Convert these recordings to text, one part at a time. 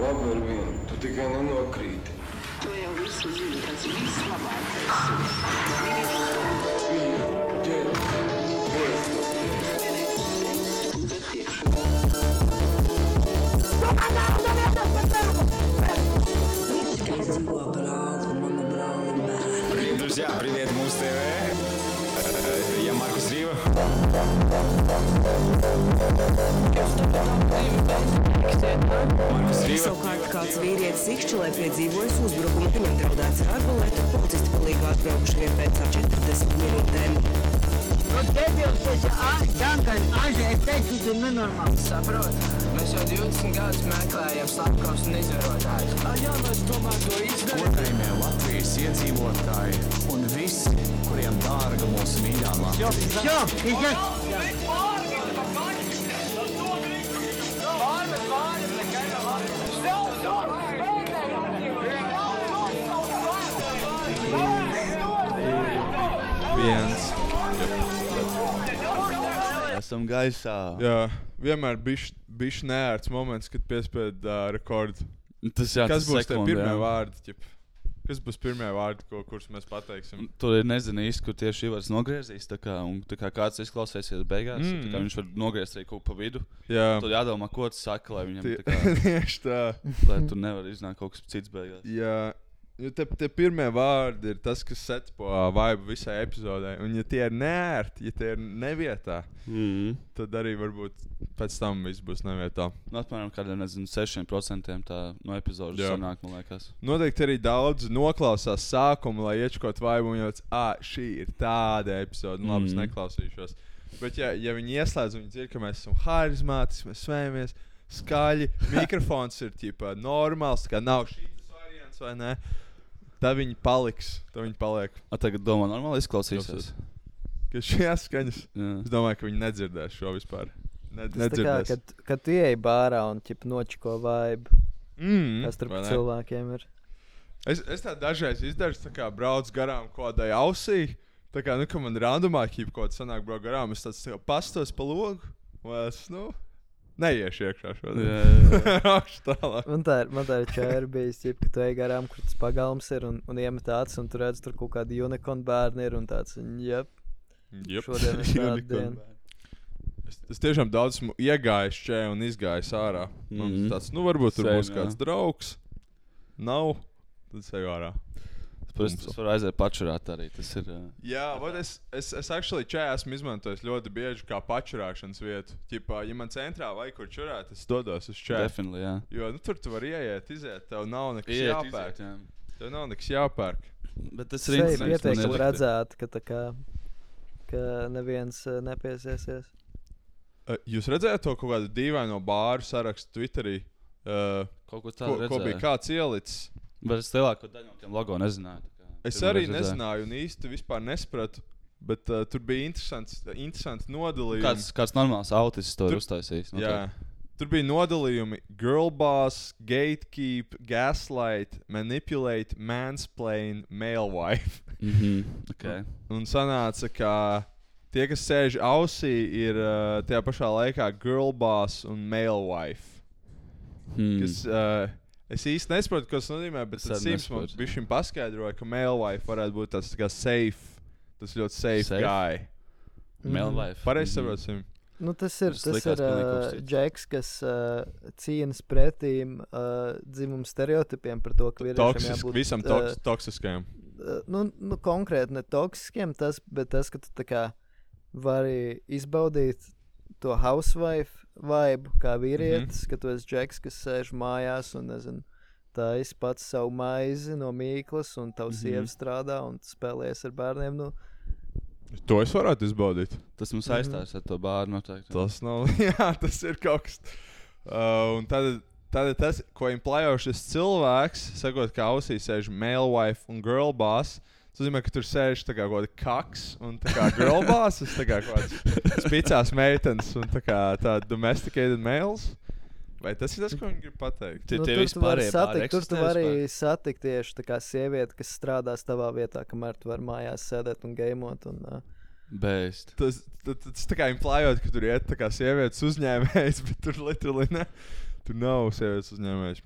Labber vien, tu tikai nenokrīti. To jau visi zina, tas vislabākais ir. Ķer, Друзья, привет, Муз ТВ! Savukārt kāds vīrietis Ikšķelē piedzīvojis uzbrukumu, viņam draudēts ar arbalētu, policisti palīgā atbraukuši vien pēc 40 minūtēm. No debils tas ah, Duncan, Ažē, es teicu, tu ir nenormāls. Saprot, mēs jau 20 gadus meklējam slepkavus un izvarotājus. Jā, mēs tomēr to izdarām. Godājumie Latvijas iedzīvotāji dārga mūsu mīļā Latvija. Jā, jā, jā. Viens. Esam gaisā. Jā, vienmēr bija šis neērts moments, kad piespiedu uh, rekordu. Tas jā, Kas tas būs sekundē, pirmie jā. vārdi? Ķip? Kas būs pirmie vārdi, ko, kurus mēs pateiksim? Tur ir nezinu īsti, kur tieši Ivars nogriezīs. Tā kā, un, tā kā kāds izklausīsies beigās, mm. tā kā viņš var nogriezt arī kaut pa vidu. Jā. Tur jādomā, ko tas saka, lai viņam tā kā, tā. lai tur nevar iznākt kaut kas cits beigās. Jā, jo te, te pirmie vārdi ir tas, kas setpo vibe visai epizodē. Un, ja tie ir nērti, ja tie ir nevietā, mm. tad arī varbūt pēc tam viss būs nevietā. Nu, apmēram kādiem, nezinu, 6% tā no epizodes sanāk, man liekas. Noteikti arī daudz noklausās sākumu, lai iečukot vibe un jau tāds, ah, šī ir tāda epizode. Nu, labi, es Mhm. neklausīšos. Bet, ja, ja viņi ieslēdz viņi dzird, ka mēs esam harizmātiski, mēs svējamies, skaļi, mikrofons ir ķipa, normāls, tā kā nav šīs variants vai ne. Tad viņi paliks. Tad viņi paliek. A, tagad domā, normāli izklausīsies. Ka šie skaņas. Jā. Es domāju, ka viņi nedzirdēs šo vispār. Ne, Tas tā kā, nedzirdēs. kad, kad tu ieej bārā un ķip nočiko vibe. Mm, kas starp cilvēkiem ir? Es, es tā dažreiz izdaru, tā kā braucu garām kaut kādai ausī. Tā kā, nu, ka man randumā kaut kāda sanāk braukt garām, es tāds tā pastos pa logu. Vai es, nu, neiešu iekšā šodien. Jā, jā, jā. Man tā ir, man tā ir čēra bijis, ķip, ka tu ej garām, kur tas pagalms ir un, un iemet acis, un tur redz, tur kaut kādi unikorni bērni ir un tāds, jep. Jep. Šodien ir tāda Unicorn diena. Es, es tiešām daudz esmu iegājis šeit un izgājis ārā. Mm. tāds, nu, varbūt tur Same, būs jā. kāds draugs. Nav. Tad es eju ārā. Es tas var aiziet pačurāt arī. Tas ir. Uh, Jā, vat es, es, es actually čē esmu izmantojis ļoti bieži kā pačurāšanas vietu. Ķipā, ja man centrā vajag kur čurāt, es dodos uz čē. Definitely, jā. Jo nu, tur tu vari ieiet, iziet, tev nav nekas Iet, jāpērk. iziet, jā. Tev nav nekas jāpērk. Bet tas Sevi pieteikti redzēt, ka tā kā, ka neviens nepiesiesies. Jūs redzējāt to kaut kādu dīvaino bāru sarakstu Twitterī? Uh, Kaut ko ko, tādu ko bija redzēju. kāds ielicis? Bet es lielāko daļu no tiem logo nezināju. tā Es arī nezināju, un īsti vispār nesapratu. Bet uh, tur bija interesants, interesants nodalījums. Kāds, kāds normāls autis to ir Tur- uztaisījis. Jā. Tur bija nodalījumi girl boss, gatekeep, gaslight, manipulate, mansplain, male wife. Mhm, ok. Un sanāca, ka tie, kas sēž ausī, ir uh, tajā pašā laikā girl boss un male wife. Hmm. Kas, uh, es īsti nesaprotu, ko tas nozīmē, bet tas Sims nesaprotu. bija šim paskaidroja, ka male wife varētu būt tas tā kā safe. Tas ļoti safe, Safe? guy. Male Mhm. wife. Pareizi Mhm. saprotu, Sim. Nu, tas ir, Tas tas ir uh. Džeks, kas uh, cīnās pretīm uh, dzimumu stereotipiem par to, ka vīriešiem Toksisk, jābūt visam uh, toks, toksiskajam. uh, nu, nu, konkrēti ne toksiskiem, tas, bet tas, ka tu kā vari izbaudīt to housewife vibe, kā vīrietis, mm. -hmm. ka tu esi džeks, kas sēž mājās un nezinu. Tā ir pats savu maizi no mīklas, un tavs mm Mhm. -hmm. sieva strādā un tu spēlējies ar bērniem. Nu, To es varētu izbaudīt. Tas mums saistās ar to bāru noteikti. Tas nav. Jā, tas ir kaut kas. Uh, un tad, tad tas, ko implējo šis cilvēks, sakot, ka ausī sēž male wife un girl boss. Tas nozīmē, ka tur sēž kaut kāda kaks un tā kā girl boss, tā kā kaut kāds spicās meitenes un tā kā tāda domesticated males. Vai tas ir tas, ko viņi grib pateikt? Tie- nu, tie tur tu vari satikt, tur tu vari satikt tieši tā kā sievieti, kas strādās tavā vietā, kamēr tu vari mājās sēdēt un gaimot. Un, uh, Beist. Tas, tas, tas tā kā implējot, ka tur iet tā kā sievietes uzņēmējs, bet tur literally ne. Tur nav sievietes uzņēmējs.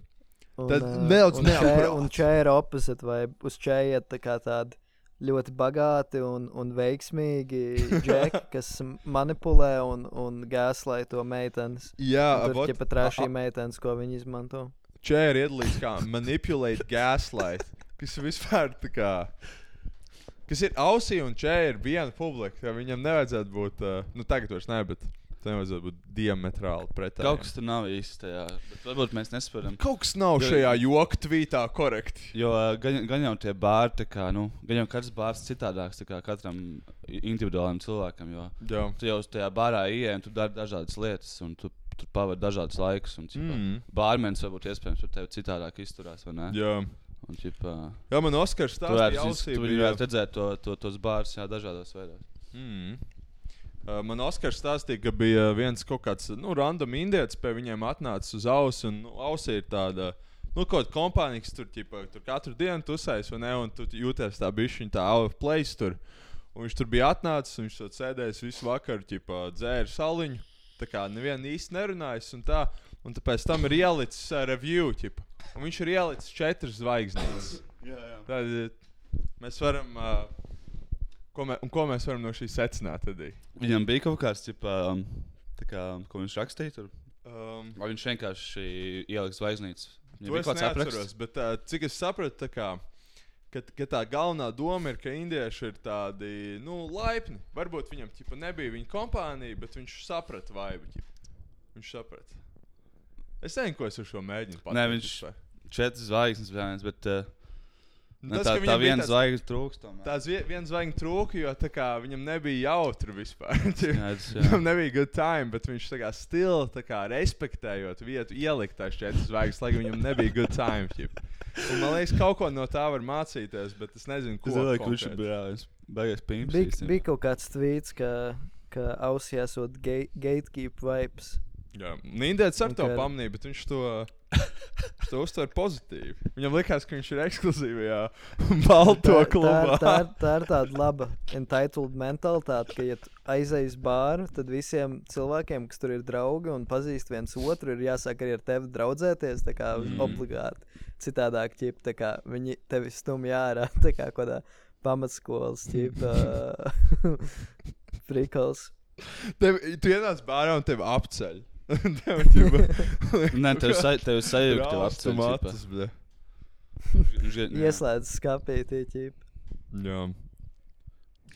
Un, Tad ā, nedaudz neapkrāt. Un čēra opposite, vai uz čēra iet tā kā tādi ļoti bagāti un, un veiksmīgi džeki, kas manipulē un, un gāzlai to meitenes. Jā, tur ir pat trāšī meitenes, ko viņi izmanto. Čēri iedalīts kā manipulēt gaslight, kas vispār tā kā. Kas ir ausī un čēri ir viena publika. ka Viņam nevajadzētu būt, uh, nu tagad vairs ne, bet tam nevajadzētu būt diametrāli pretēji. Kaut kas tur nav īsti tajā. Bet varbūt mēs nesaprotam. Kaut kas nav Jo- šajā joku tvītā korekti. Jo gan, gan jau tie bāri, tā kā, nu, gan jau katrs bārs citādāks katram individuālam cilvēkam. Jo Jā. tu jau uz tajā bārā ienāc, tu dari dažādas lietas, un tu tur pavadi dažādus laikus. Un, Mm. Bārmenis varbūt iespējams par tevi citādāk izturās? Jā. Un, ķipa, Jā, man Oskars tu stāstīja, varētu, ausī tu bija- varētu redzēt to, to, tos bārus jā, dažādos veidos. Mm. Uh, man Oskars stāstīja, ka bija viens kaut kāds nu, random indietis pie viņiem atnācis uz auss. Un nu, ausī ir tāda, nu, kaut kāda kompānija, kas tur, ķipa, tur katru dienu tusēs, ne? Un tu jūties tā bišķiņa, tā out of place tur. Un viņš tur bija atnācis, un viņš tur sēdējis visu vakaru, ķipa, dzēra saliņu. Tā kā nevienu īsti nerunājis, un tā. Un tāpēc tam ir ielicis uh, review, ķipa. Un viņš ir ielicis četras zvaigznes. Jā, jā. Tad uh, mēs varam. Uh, ko, mē, un ko mēs varam no šī secināt? Tad? Viņam bija kaut kāds, ķipa, um, kā, ko viņš rakstīja tur. Um, Vai viņš vienkārši ielika zvaigznītes? Viņam bija kāds apraksts. bet uh, cik es sapratu, kā, ka, ka tā galvenā doma ir, ka indieši ir tādi nu, laipni. Varbūt viņam ķipa, nebija viņa kompānija, bet viņš saprata vaibu. Viņš saprata. Es nezinu, ko es ar šo mēģinu pateikt. Nē, viņš četras zvaigznes, bet uh, ne, Tas, tā, ka tā bija viena tāds- zvaigzne trūkst. tomēr. Tās vie- viens zvaigznes trūka, jo tā kā, viņam nebija jautri vispār. Skaidrs, viņam nebija good time, bet viņš tā kā stili, tā kā respektējot vietu, ielikt tās četras zvaigznes, lai viņam nebija good time. ķip. Un, man liekas, kaut ko no tā var mācīties, bet es nezinu, ko ka viņš konkrēti. bija beigas pīns. Bija, bija kaut kāds tvīts, ka, ka ausī esot ga gatekeep vibes. Jā, Nīderlandes ar to pamanīja, bet viņš to, to uztver pozitīvi. Viņam likās, ka viņš ir ekskluzīvajā balto klubā. tā, tā, ir- tā ir tāda laba entitled mentalitāte, ka, ja uz bāru, tad visiem cilvēkiem, kas tur ir draugi un pazīst viens otru, ir jāsāk arī ar tevi draudzēties. Tā kā mm. obligāti. Citādāk, ķip, kā viņi tevi stumj ārā, tā kā kādā pamatskolas ķipa frikals. Tev, tu ienāc bārā un tevi apceļ. tev ģiba, Nē, tev sa- tev sajūta, ka apceļ, matus, bļa. Ieslēdz skāpīti, ķip. Jā.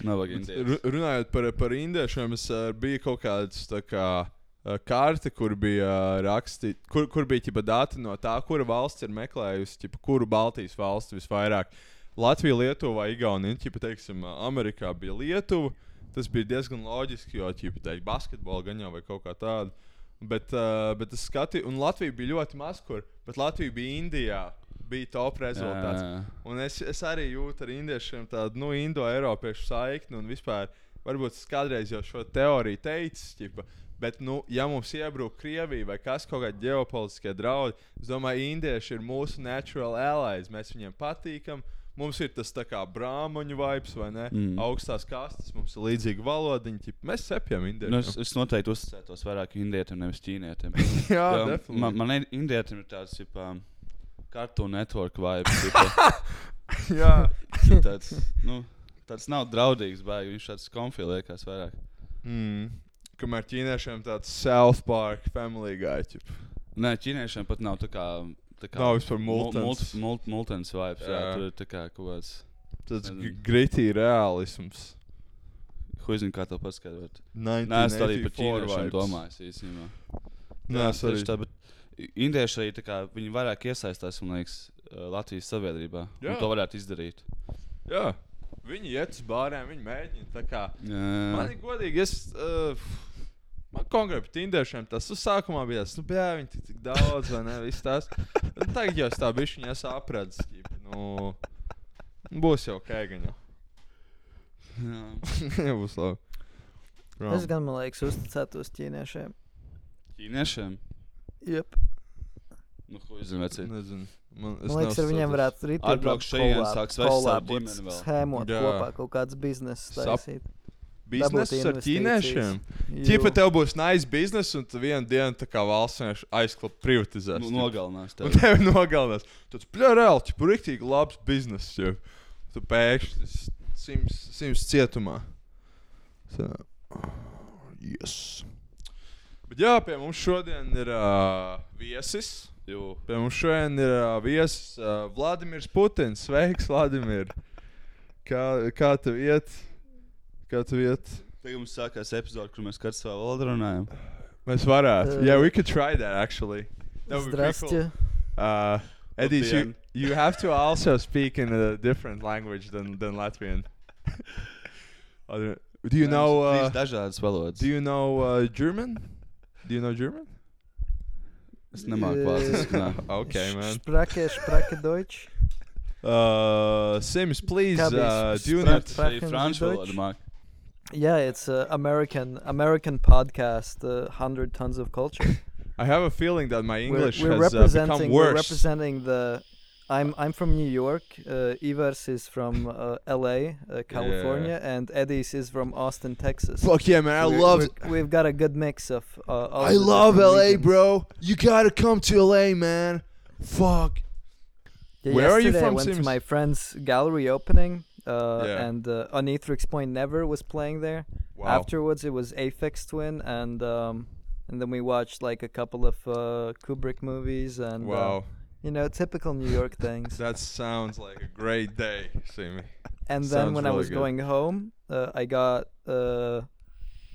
Nav. Ru- Runājot par, par indiešiem, es uh, biju kaut kāds tā kā. uh, Karte, kur bija uh, rakstīta, kur, kur bija ģipa, dati no tā, kura valsts ir meklējusi, ģipa, kuru Baltijas valsti visvairāk. Latvija, Lietuva, Igaunija, ģipa, teiksim, Amerikā bija Lietuva. Tas bija diezgan loģiski, jo, ģipa, teikt, basketbola gan jau vai kaut kā tāda. Bet, uh, bet es skatīju, un Latvija bija ļoti maz kur, bet Latvija bija Indijā. Bija top rezultāts. Jā. Un es, es arī jūtu ar indiešiem tādu nu, indo-eiropiešu saikni. Un vispār, varbūt es kādreiz jau šo teoriju teicu, ķipa, bet, nu, ja mums iebrūk Krievija vai kas kaut kādi ģeopolitiskie draudi, es domāju, indieši ir mūsu natural allies. Mēs viņiem patīkam. Mums ir tas tā kā brāmoņu vibes, vai ne? Mm. Augstās kastes, mums ir līdzīga valodiņa. ķipa. Mēs sepjam indiešiem. Nu, es, es noteikti uzticētos vairāk indietim, nevis ķīnietim. Jā, Jo definitely. man, man indietim ir tāds, kā Cartoon Network vibes. tipa, Jā. tāds, nu, tāds nav draudīgs, baigi. Viņš tāds konfī liekas vairāk. Mm. Kamēr ķīniešiem tāds South Park family guy. ķipa. Nē, ķīniešiem pat nav tā kā. Tā kā Nav vispār mul- multens. mult- mult- Multens vibes. Jā, Jā. tur ir tā kā kaut kāds. Tas gritty realisms. Huizinu, kā to paskaidrot. 1984 Nē, es arī par ķīniešiem domāju īstenībā. Nē, es arī. tā, bet indieši arī tā kā viņi vairāk iesaistās, liekas, Latvijas sabiedrībā. Un to varētu izdarīt. Jā, viņi iet uz bāriem, viņi mēģina. kā. Man ir godīgi, es. Uh, Man konkrēti par tīndēšiem tas uz sākumā bija tas, nu, jā, viņi tik, tik daudz, vai ne, viss tas. Un Tagad jau es tā bišķiņa esmu apredzis, ķip, nu, būs jau ok, gan jau. Jā, būs labi. Es gan, man liekas, uzticētos ķīniešiem. Ķīniešiem? Jep. Nu, huizinu, veci. Nezinu. Man, Man liekas, ar viņiem varētu rīt Atbrauks šeit, sāks vest savu ģimeni vēl. Schēmot kopā kaut kāds bizness Sap- taisīt. biznesus ar ķīniešiem. Ķipa tev būs nice biznes, un tu vienu dienu tā kā valsts aizklāt privatizēs. Nu, nogalinās Un tevi. tevi nogalinās. Tas plēreāli, ķipa riktīgi labs biznes. Jau. Tu pēkšņi simts, simts cietumā. Tā. Yes. Bet jā, pie mums šodien ir uh, viesis. Jū. Pie mums šodien ir uh, viesis uh, Vladimirs Putins. Sveiks, Vladimir! Kā, kā tev iet? Kā tev iet? Tagad mums sākās epizode, kur mēs katrs savā valodā runājam. Mēs varētu. Uh, yeah, we could try that actually. That would be cool. Uh, Eddie, you, you have to also speak in a different language than, than Latvian. Other- do you know? Uh, dažādas valodas. do you know uh, German? Do you know German? Es nemāku vāciski. nē. okay, man. Sprake, sprake Deutsch. Uh, Sims, please uh, do Sprechen Sie franču valodu māku. Yeah, it's a American American podcast, uh, hundred tons of culture. I have a feeling that my English we're, we're has uh, representing become we're worse. representing the. I'm I'm from New York. Uh, Ivars is from uh, L.A., uh, California, and Eddie's is from Austin, Texas. Fuck yeah, man! I We're- love. we're- We've got a good mix of. Uh, I love LA, regions. bro. You gotta come to LA, man. Fuck. Yeah, Where are you yesterday I from, went to my friend's gallery opening, uh, Yeah. and uh, Onitrix Point Never was playing there. Wow. Afterwards, it was Aphex Twin, and um, and then we watched like a couple of uh, Kubrick movies, and uh, wow. you know, typical New York things. That sounds like a great day, Simi. And then sounds when I was good. going home, uh, I got uh,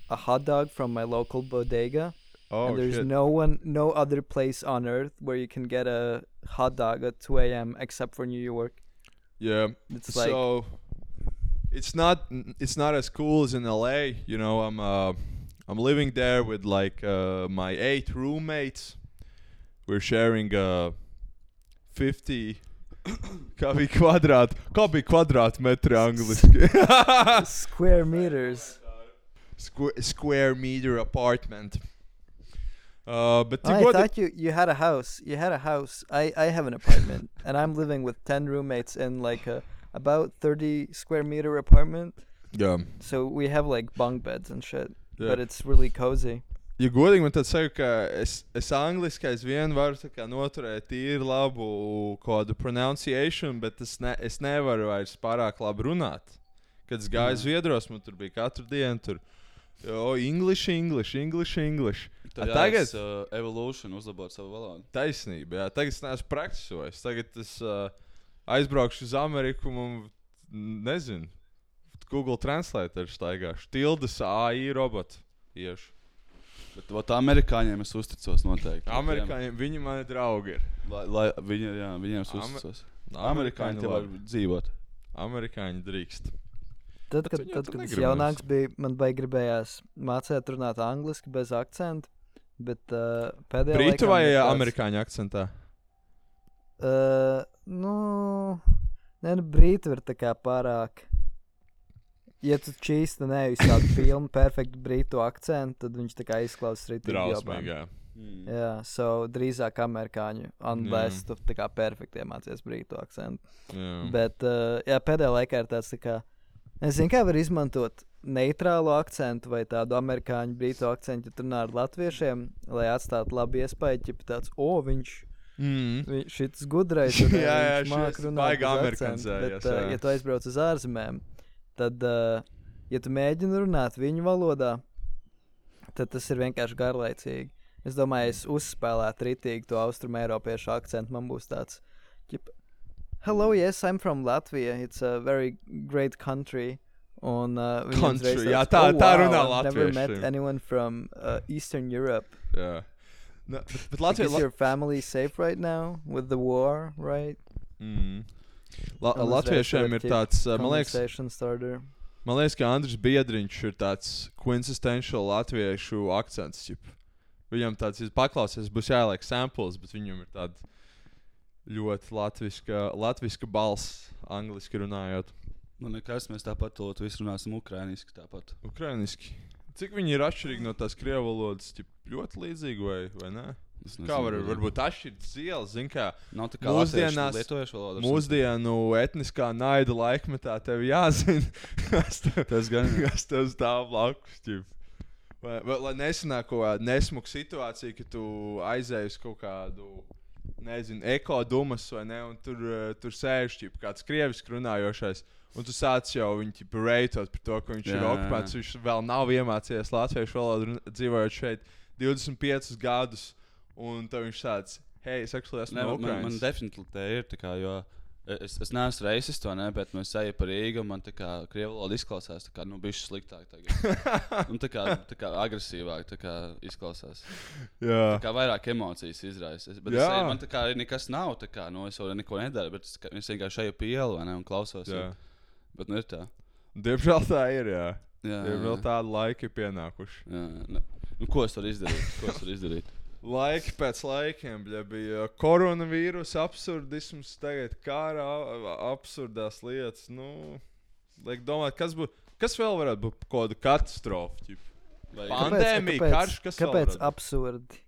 a hot dog from my local bodega. Oh and there's shit. no one, no other place on earth where you can get a hot dog at 2 a.m. except for New York. yeah. It's like so it's not it's not as cool as in LA. You know, I'm uh I'm living there with like uh my eight roommates. We're sharing uh 50 Kā bija kvadrāti? Kā bija kvadrātmetri angliski? square meters. Squ- square meter apartment. Uh, but I thought you you had a house. You had a house. I I have an apartment, and I'm living with ten roommates in like a about thirty square meter apartment. yeah. So we have like bunk beds and shit, Yeah. but it's really cozy. Ja godīgi man tad saka, ka es, es angliski aizvien varu kā noturēt tīri labu kādu pronunciation, bet es, ne, es nevaru vairs pārāk labi runāt. Kad es gāju Zviedros, man tur bija katru dienu tur. O, English, English, English, English. Tad A tagad- jāies, uh, evolution uzlabot savu valodu. Taisnība, jā. Tagad es neesmu praktisojis. Tagad es uh, aizbraukšu uz Ameriku un nezinu. Google Translator staigāšu. Tildes AI robotu iešu. Bet vat, amerikāņiem es uzticos noteikti. Amerikāņiem viņi mani draugi ir. Lai, lai viņi, jā, viņiem es Amer- uzticos. Amerikāņi te var dzīvot. Amerikāņi drīkst. Tad, kad, tad, kad es jaunāks biju, man baigi gribējās mācīt runāt angliski bez akcentu. Bet uh, pēdējā Brītu laikā vai ir ā, tāds- amerikāņu akcentā? Uh, nu, nē, nu, brīti ir tā kā pārāk. Ja tu čīsti nevis tādu pilnu, perfektu brītu akcentu, tad viņš tā kā izklausās arī jā. Mm. Jā, so drīzāk amerikāņu, unless tu tā kā perfekti iemācies brītu akcentu. Jā. Bet, uh, jā, pēdējā laikā ir tāds, tā kā, es zinu, kā var izmantot neitrālu akcentu vai tādu amerikāņu brītu akcentu, ja tu runā ar latviešiem, lai atstātu labu iespēju, ja tāds, o, viņš. Mm. Šis gudrais ir. Jā, jā, viņš šis māk runāt baigi bez akcentu, amerikanizējies, Bet, uh, jā. ja tu aizbrauc uz ārzemēm, tad, uh, ja tu mēģini runāt viņu valodā, tad tas ir vienkārši garlaicīgi. Es domāju, es uzspēlētu ritīgi to austrumu eiropiešu akcentu. Man būs tāds, ķip, hello, yes, I'm from Latvia. It's a very great country. Un, uh, Country, jā, tā- "Oh, tā wow, runā I've Never met latvieši." anyone from uh, Eastern Europe. Jā. Nu, bet, bet Latvijā is your family safe right now with the war, right? Mm. La Un uzreiz Latviešiem ir tāds, uh, man liekas, man liekas, ka Andris Biedriņš ir tāds quintessential latviešu akcents. Ķip. Viņam tāds ir paklausies, būs jāieliek samples, bet viņam ir tāds ļoti latviska, latviska balss, angliski runājot. Nu, nekas, mēs tāpat to visu runāsim ukrainiski. Tāpat. Cik viņi ir atšķirīgi no tās krievu valodas? ķip, Ļoti līdzīgi vai, vai ne? Es Kā var, nezinu, varbūt atšķirt ielas, zin kā. Nav tā kā mūsdienās, lietuviešu valoda. mūsdienu etniskā naida laikmetā tev jāzina, kas tev, Tas gan. kas tev stāv blakus. ķip. Vai, vai, lai nesanāk kaut kāda nesmuka situācija, ka tu aizēji uz kaut kādu, nezinu, ekodumas vai ne, un tur, eh, tur sēž ķip, kāds krieviski runājošais. Un tu sāc jau viņu reitot par to, ka viņš jā, ir jā. Viņš vēl nav iemācījies latviešu valodu, dzīvojot šeit 25 gadus. Un tad viņš tāds, hei, es esmu no man, man, man Ukrainas. definitīvi tā ir. Tā kā, jo es, es neesmu reisis to, ne, bet nu, es eju par Rīgu. un Man tā kā krievu valoda izklausās, tā kā nu, bišķi sliktāk. Un tā kā, tā kā agresīvāk tā kā izklausās. Jā. Tā kā vairāk emocijas izraisa. Es- Bet es, Jā. eju- man tā kā arī nekas nav. Kā, nu, es jau neko nedaru, bet es, kā- es vienkārši eju pa ielu ne, un klausos. Jā. un- Bet nu ir tā. Diemžēl tā ir. Jā, Jā, Diemžēl jā. tādi laiki ir pienākuši. Jā, nu, ko es varu izdarīt? Ko es varu izdarīt? Laiki pēc laikiem bļa, bija koronavīrusa absurdisms, tagad kara absurdās lietas. Nu, liek domāt, kas, bū, kas vēl varētu būt kaut kāda katastrofa? Pandēmija, kāpēc, karš, kas kāpēc absurdi?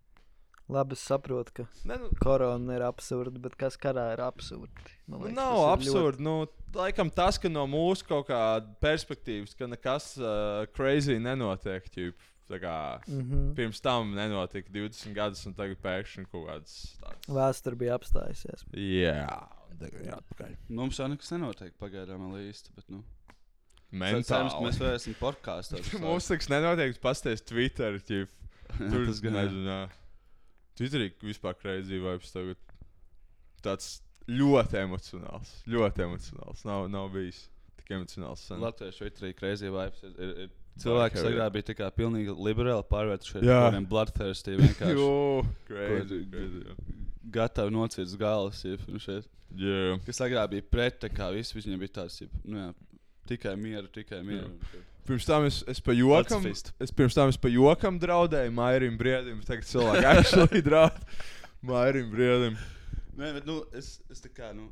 Labi, es saprotu, ka Ne, nu, korona ir absurda, bet kas karā ir absurdi? Man Nu, liekas, nav tas ir absurdi. Ļoti... Nu, laikam tas, ka no mūsu kaut kāda perspektīvas, ka nekas uh, crazy nenotiek. Ķip, kā, mm. -hmm. Pirms tam nenotika 20 gadus, un tagad pēkšņi kaut kāds tāds. Vēsture bija apstājusies. Jā, tagad ir atpakaļ. Mums jau nekas nenotiek pagaidām īsti. Bet, nu. Mentāli. Cerams, mēs varēsim podkāstā. Mums tas nenotiek, pasties Twitter. Ķip. Tur tas gan, nezinu. Twitterī vispār crazy vibes tagad. Tāds ļoti emocionāls. Ļoti emocionāls. Nav, nav bijis tik emocionāls. sen. Latviešu Twitterī crazy vibes. Ir, ir, ir cilvēki, jā. agrāk bija tā kā pilnīgi liberāli pārvērtušies Jā. par tādiem bloodthirsty. Jo, crazy. crazy jā. Gatavi nocirst galvas. jeb, nu. Jā. Kas agrāk bija pret, tā kā viss viņiem bija tāds, jeb, nu jā, tikai mieru, tikai mieru. Pirms tam es, es pa jokam, es pirms tam es pa jokam draudēju Mairim Briedim. Tagad cilvēki actually draud Mairim Briedim. Nē, bet nu, es, es tā kā. Nu,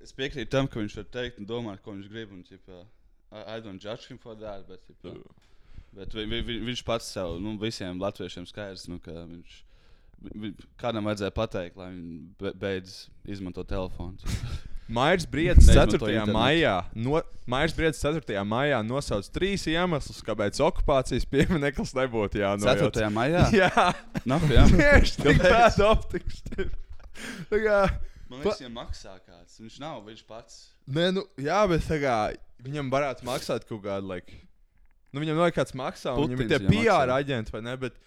Es piekrītu tam, ka viņš var teikt un domāt, ko viņš grib. Un, ķipa, I, I don't judge him for that. Bet, ķipa, bet vi, vi, vi, viņš pats sev, nu, visiem latviešiem skaidrs, nu, ka viņš. vi- Kādam vajadzēja pateikt, lai viņš be- beidz izmantot telefonu. Mairs Briedis Neizmanto 4. internetu. maijā, no, Mairs Briedis 4. maijā nosauc trīs iemeslus, kāpēc okupācijas piemineklis nebūtu jānojauc. 4. maijā? Jā, Nav, jā. tieši tāda optikas. Tā kā, Man liekas, viņam maksā kāds. Viņš nav, viņš pats. Nē, nu, jā, bet tā kā, viņam varētu maksāt kaut kādu, like, nu, viņam nav kāds maksā, un viņam ir tie PR aģenti, vai ne? Bet,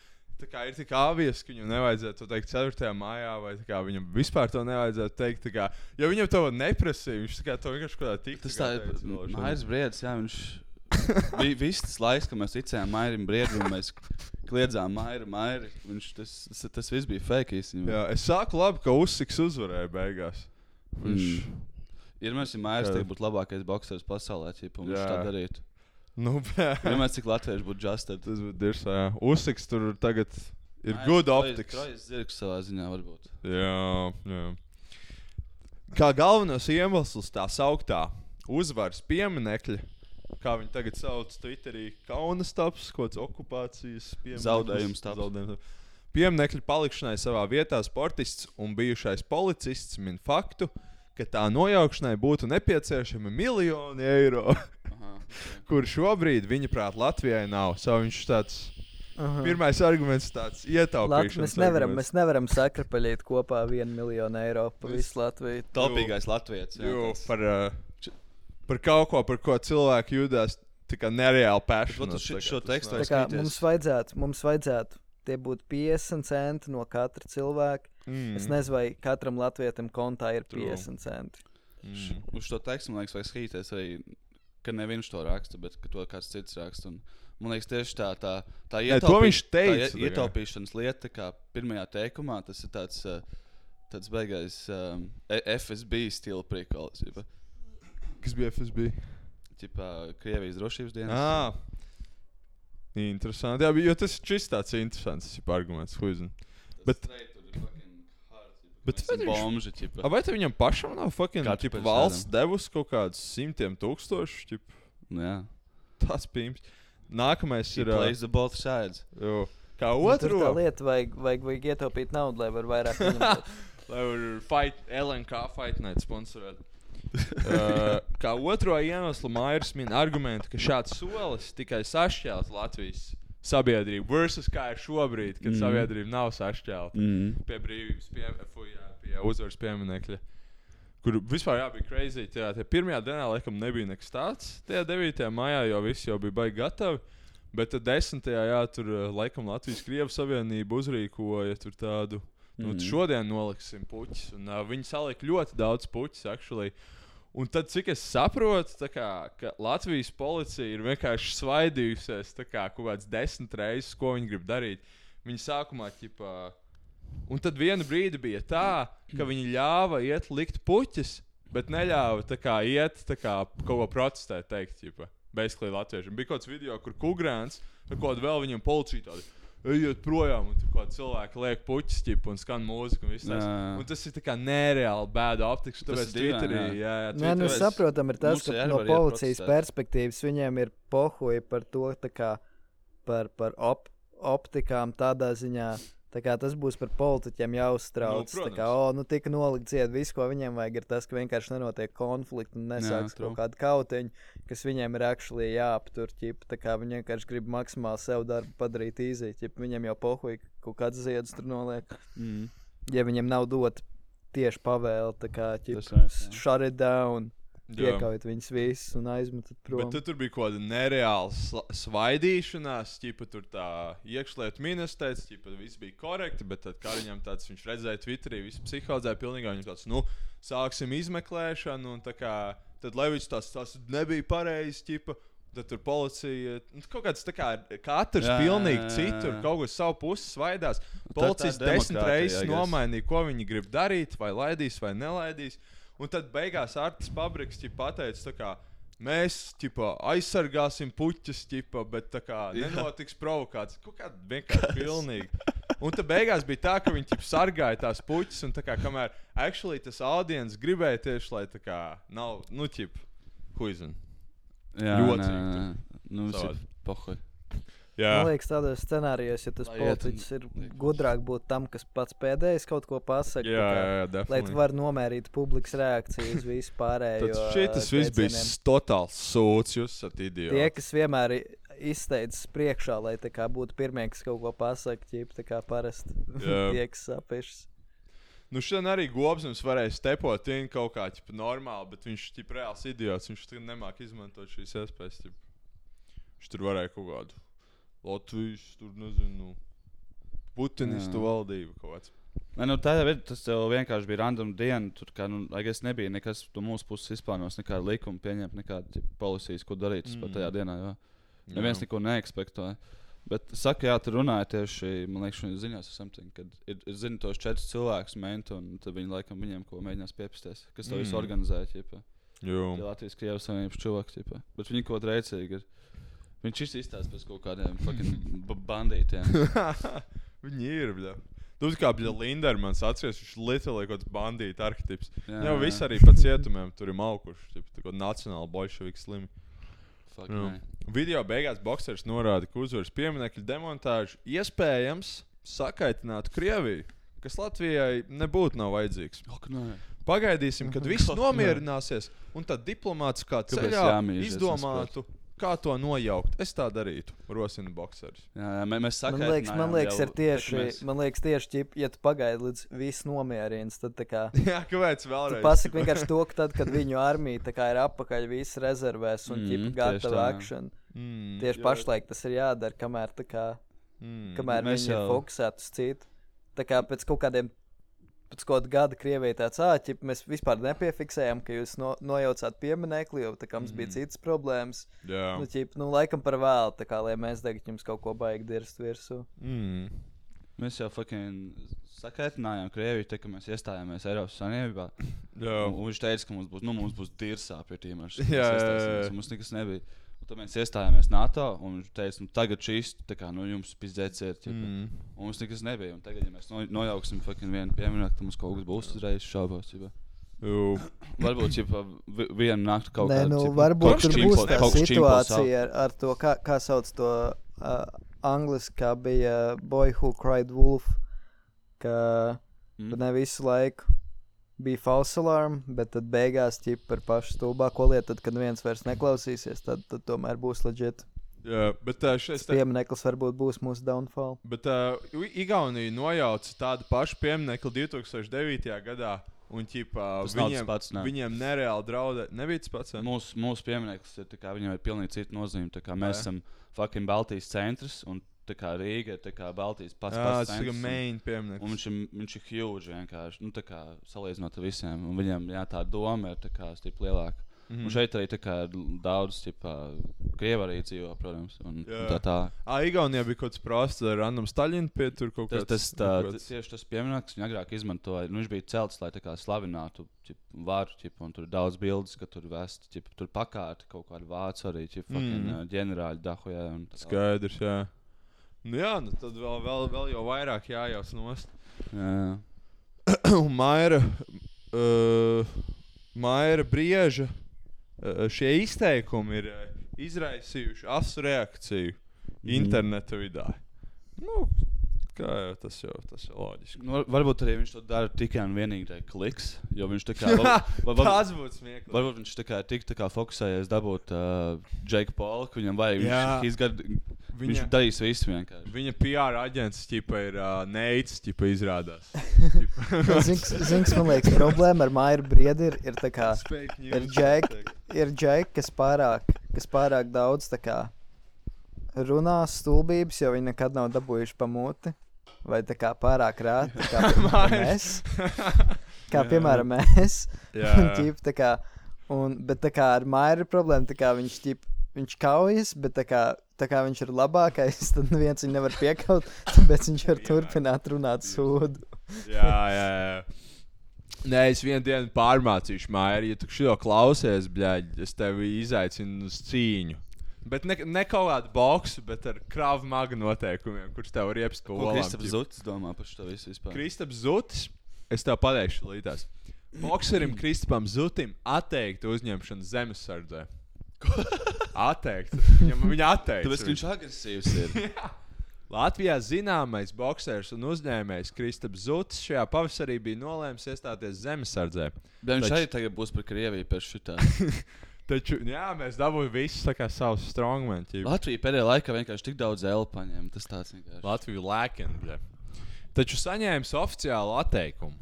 tā kā ir tik obvious, ka viņam nevajadzētu to teikt 4. maijā, vai tā kā viņam vispār to nevajadzētu teikt. Kā, jo viņam to neprasīja, viņš kā to vienkārši kaut kādā tik. Tas tā ir Mairis Briedis, jā, viņš bija viss tas laiks, kad mēs ticējām Mairim Briedim, mēs kliedzām Mairi, Mairi. Viņš, tas, tas, tas viss bija fake īstenībā. Jā, es saku labi, ka Usiks uzvarēja beigās. Viņš, Mm. Ir mēs, ja Mairis Jā. tagad būtu labākais boxers pasaulē, ja viņš tā darītu. nu, Ja mēs cik latvieši būtu justed. tas būtu dirs, jā. Usiks tur tagad ir good optics. Trojas zirgs savā ziņā varbūt. Jā, jā. Kā galvenos iemeslus tā sauktā uzvaras pieminekļa, kā viņi tagad sauc Twitterī, kaunas taps, kaut kāds okupācijas. Zaudējums. Pieminiekļa palikšanai savā vietā sportists un bijušais policists min faktu, ka tā nojaukšanai būtu nepieciešami miljoni eiro, Aha, kur šobrīd viņa prāt Latvijai nav. So viņš tāds Aha. pirmais arguments tāds Lat ietaupīšanas. mēs, nevaram, arguments. mēs nevaram sakrapaļīt kopā vienu miljonu eiro pa visu Latviju. Taupīgais Latvijas. Jo, par, uh, par kaut ko, par ko cilvēki jūtas tā kā nereāli skaties. mums vajadzētu, mums vajadzētu tie būtu 50 centi no katra cilvēka. Mm. Es nezinu, vai katram latvietim kontā ir True. 50 centi. Mm. Uz šo tekstu man liekas, vajag skatīties arī, ka ne viņš to raksta, bet ka to kāds cits raksta. Un, man liekas, tieši tā, tā, tā, Nē, to ietaupī- viņš teica, tā ietaupīšanas lieta, kā pirmajā teikumā, tas ir tāds, uh, tāds beigais um, E- FSB stila prikals. Ģipa, Kas bija FSB? ģipa, Krievijas drošības dienas. Ah, interesanti. Jā, jo tas ir tāds interesants arguments. Bet, bet vai viņš- bomži, ģipa. A, vai viņam pašam nav fucking Katru ķipa, pēc valsts devusi kaut kādus simtiem tūkstošus? ķip? Nu, jā. Tas pīms. Nākamais He ir. plays the both sides. jo, Kā Nu, otru. tā lieta, vajag, vajag, vajag ietaupīt naudu, lai varētu vairāk. Lai var fight, LNK Fight Night sponsorēt. uh, kā otro iemeslu Mairs min argumentu, ka šāds solis tikai sašķēls Latvijas sabiedrību versus kā ir šobrīd, kad mm. sabiedrība nav sašķelta Mhm. pie brīvības, pie, fu, jā, pie uzvaras pieminekļa. Kur vispār jā, bija crazy. Jā, tie pirmajā dienā laikam nebija nekas tāds. Tajā 9. maijā jau viss jau bija baigi gatavi. Bet tad 10. jā, tur eh, laikam Latvijas Krievijas Savienība uzrīkoja tādu. Nu, Mhm. šodien noliksim puķus. Uh, viņi salika ļoti daudz puķus. Actually. Un tad, cik es saprotu, kā, ka Latvijas policija ir vienkārši svaidījusies kā, kaut kādas desmit reizes, ko viņi grib darīt. Viņi sākumā ķipā. Un tad vienu brīdi bija tā, ka viņi ļāva iet likt puķus, bet neļāva kā, iet kā, kaut ko protestēt. Teikt, ķipa, Basically, Latvijiem bija kaut kāds video, kur Kungrāns ar kaut kādu vēl viņam policiju tādu. Ejiet projām, un tur kaut kādi cilvēki liek puķis, ķip, un skan mūzika. Un, viss tas. Un tas ir tā kā nereāli bēda optikas. Tas Tāpēc Twitterī, jā. jā, jā, Nē, nu, saprotam, ir tas, ka no policijas perspektīvas viņiem ir pohuji par to, tā kā, par, par op, optikām tādā ziņā. Tā kā tas būs par politiķiem jāuztrauc. Nu, tā kā, protams. o, nu, tika nolikt ciet, viss, ko viņiem vajag, ir tas, ka vienkārši nenotiek konflikti un nesāks true. kaut kāda kautiņa, kas viņiem ir actually jāaptur. Ķip, tā kā viņi vienkārši grib maksimāli sev darbu padarīt īzī. Ķip, viņiem jau pohuji kaut kāds ziedus tur noliek. Mhm. Ja viņiem nav dot tieši pavēle, tā kā ķip, jā. shut it down. Jā. Piekaut viņus visus un aizmetot prom. Bet tad tur bija kaut kāda nereāla svaidīšanās, ķipa tur tā iekšlietu ministrs, ķipa viss bija korekti, bet tad Kariņam tāds viņš redzēja Twitterī, visu psihozē pilnīgi, viņam tāds, nu, sāksim izmeklēšanu, un tā kā, tad Levičs tas, tas nebija pareizi, ķipa. Tad tur policija nu, kaut kāds tā kā katrs Jā, pilnīgi jā, jā, citur, jā. kaut kas savu pusi svaidās. tā Policists desmit reizes nomainīja, ko viņi grib darīt, vai laidīs, vai nelaidīs. Un tad beigās Artis Pabriks pateica, kā, mēs ķipa, aizsargāsim puķus, ķipa, bet tā kā, nenotiks provokācijas. Kaut kā vienkārši pilnīgi. Un tad beigās bija tā, ka viņi ķipa, sargāja tās puķus, un tā kā, kamēr actually tas audiens gribēja tieši, lai tā kā nav, nu, ķip, huizin. Jā, nē. Nu, tas ir Savādi. Jā, Man liekas, tādos scenārijos, ja tas politiķis ir gudrāk būt tam, kas pats pēdējais kaut ko pasakā. jā Lai tu varētu nomērīt publikas reakciju uz visu pārējo. Tad šis viss bija totāls sūds, jūs esat Tie, idioti. kas vienmēr izteicis priekšā, lai būtu pirmie, kas kaut ko pasakā, ķip, tā kā parasti tie, kas sapiešas. Nu, šodien arī Gobsams varēja stepot in kaut kā ķipa, normāli, bet viņš ir reāls idiots. Viņš nemāķi izmantot šīs iespējas. Ķipa. Viņš tur varēja kaut kādu Latvijas, tur nezinu, Putinistu Jā. valdību kaut kāds. Nē, nu, tā jau ir. Tas tev vienkārši bija random diena. Tur kā, nu, es nebija nekas no mūsu puses izplānots, nekāda likuma pieņemt, nekāda policijas, ko darīt mm. Mm. tajā dienā. Jo. Jā. Neviens neko neekspektēja. Bet, saka, jā, tur runāja tieši, man liekas, šodien ziņās, kad ir, ir zinu, tos četrus cilvēkus mentu, un tad viņi laikam viņiem ko mēģinās piepisties, kas to visu Mm. organizēja. Ķipa. Jo. Tie Latvijas Krievijas Savienības cilvēki, ķipa. bet viņi kaut kā rēcīgi ir. Viņš izstāsta pēc kaut kādiem bandītiem. Viņi ir. Bļa. Tu kā bija Lindermans, atceries, viņš literāli kaut kāds bandīta arhitekts. Jā. viss arī pa cietumiem tur ir malkuši. Tipo, tā kā nacionāli bolševiki slimi. Fuck, nē. Video beigās boxers norāda, ka uzvaras pieminiekļa demontāža iespējams sakaitinātu Krieviju, kas Latvijai nebūtu nav vajadzīgs. Nē. Pagaidīsim, kad viss nē. nomierināsies, un tad diplomātiskā Kāpēc ceļā izdomātu, kā to nojaukt. Es tā darītu, rosina boxers. Jā, jā, mē- mēs Man sakām, liekas, man liekas, ir tieši, Mēs... man liekas, tieši ķip, ja tu pagaidi līdz viss nomierināts, tad tā kā. Jā, kāpēc Tu vēlreiz? pasaki vienkārši to, ka tad, kad viņu armija tā kā ir apakaļ, viss rezervēs un Mhm, mm, gatava akcija. Mm, Tieši jo- pašlaik tas ir jādara, kamēr, tā kā, Mm. kamēr Mēs viņi jau... ir jau- fokusēti uz citu. Tā kā pēc kaut kādiem, pēc kaut kāda gada Krievijai tāds āķis, mēs vispār nepiefiksējām, ka jūs no, nojaucāt pieminekli, jo tā kā mums mm. bija Mhm. citas problēmas. Jā. Nu, ķip, nu, laikam par vēlu, tā kā, lai mēs tagad jums kaut ko baigi dirst virsū. Mm. Mēs jau fucking sakaitinājām Krieviju, te, kad mēs iestājāmies Eiropas Savienībā. Jā. Un, un viņš teica, ka mums būs, nu, mums būs dirsā pie tiem ar Jā, jā, jā. Mums nekas nebija. Un tad mēs iestājāmies NATO, un viņš teica, nu, tagad šīs, tā kā, nu, jums ķipa. Mm. Un mums nekas nebija. Un tagad, ja mēs no, nojauksim fucking vienu pieminiektu, tad mums kaut kas būs uzreiz šaubos. ķipa. Jū. Varbūt čipa, vi- vienu nakti kaut Nē, kādā nu, varbūt tur būs tā situācija ar, ar to, kā, kā sauc to uh, angliski, kā bija Boy Who Cried Wolf, ka Mm. mm. ne visu laiku bija false alarm, bet tad beigās ķip par pašu stulbāko lietu, tad, kad viens vairs neklausīsies, tad, tad tomēr būs leģit. Jā, bet uh, šis te... Piemineklis varbūt būs mūsu downfall. Bet uh, Igaunija nojauca tādu pašu pieminiektu 2009. gadā. Un, ķipā, Tas viņiem, pats, ne. viņiem nereāli draudē. Nebija tas pats. vai? Mūsu, mūsu piemineklis ir tā kā, viņam ir pilnīgi cita nozīme. Tā kā Mēs Jā. esam fucking Baltijas centrs un tā kā Rīga ir tā kā Baltijas pats tas ir un- main piemineklis. Un viņš ir, viņš ir huge vienkārši. Nu, tā kā salīdzinot ar visiem. Un viņam jā, tā doma ir tā kā stipri lielāka. Mm Mhm. -hmm. Un šeit arī kā daudz, tipā, krievi arī dzīvo, protams. Un, un Jā. tā tā. Ā, Igaunijā bija kaut kāds prosts ar random Staļinu pie tur kaut Tas, kāds. tas, tā, tas tieši tas piemineklis viņa agrāk izmantoja. Nu, viņš bija celts, lai tā kā slavinātu ķip, varu, ķip, un tur daudz bildes, ka tur vest, ķip, tur pakārti kaut kādu vācu arī, ķip, fucking, Mm. mm. ģenerāļu dahujā. un tā tālāk. Skaidrs, jā. Nu, jā, nu tad vēl, vēl, vēl jau vairāk jājaus nost. Jā, Un Maira, uh, Maira brieža uh, šie izteikumi ir uh, izraisījuši asu reakciju Mhm. interneta vidē. Nu, kā jau tas jau tas ir loģiski. Nu, var- varbūt arī viņš to dara tikai un vienīgi dēļ kliks. Jo viņš tā kā. var- var- var- Tas būtu smieklīgi. Varbūt viņš tā kā tik tā kā fokusējies dabūt uh, Jake Paul, ka viņam vajag. Jā. Viņš, izgad, Viņa- viņš darīs visu vienkārši. Viņa PR aģents ķipa ir uh, neicis, ķipa izrādās. Zins, man liekas, problēma ar Mairu Briedi ir, ir tā kā. Ir Džek, ir Džek, kas pārāk, kas pārāk daudz tā kā runā stulbības, jo viņi nekad nav dabūjuši pamuti. Vai tā kā pārāk rāti, tā kā piemēram mēs. Kā piemēram mēs. Jā, jā. ķip, tā kā, un, bet tā kā ar Mairu ir problēma, tā kā viņš ķip, viņš kaujas, bet tā kā, tā kā viņš ir labākais, tad neviens viņu nevar piekaut, tāpēc viņš var turpināt runāt sūdu. jā, jā, jā. Nē, es vienu dienu pārmācīšu māju, ja tu šo klausies, bļaļ, es tevi izaicinu uz cīņu. Bet ne, ne kaut kādu boxu, bet ar krāvu magu noteikumiem, kurš tev ir iepas Ko kolā. Kristaps Zutis domā par šo visu vispār? Kristaps Zutis, es tev pateikšu līdās. Bokserim Kristapam Zutim atteikt uzņemšanu zemesardzē. Atteikt. Viņam, viņa atteikt. Tāpēc, viņš agresīvs ir. Latvijā zināmais boxers un uzņēmējs Kristaps Zutis šajā pavasarī bija nolēmis iestāties zemesardzē. Bet viņš Taču- arī tagad būs par Krieviju pēc šitā. Taču, jā, mēs dabūjām visus savus strongmen. ķip. Latvija pēdējā laikā vienkārši tik daudz elu paņēma. Tas tāds vienkārši. Latviju lēkina. Taču saņēmis oficiālu atteikumu.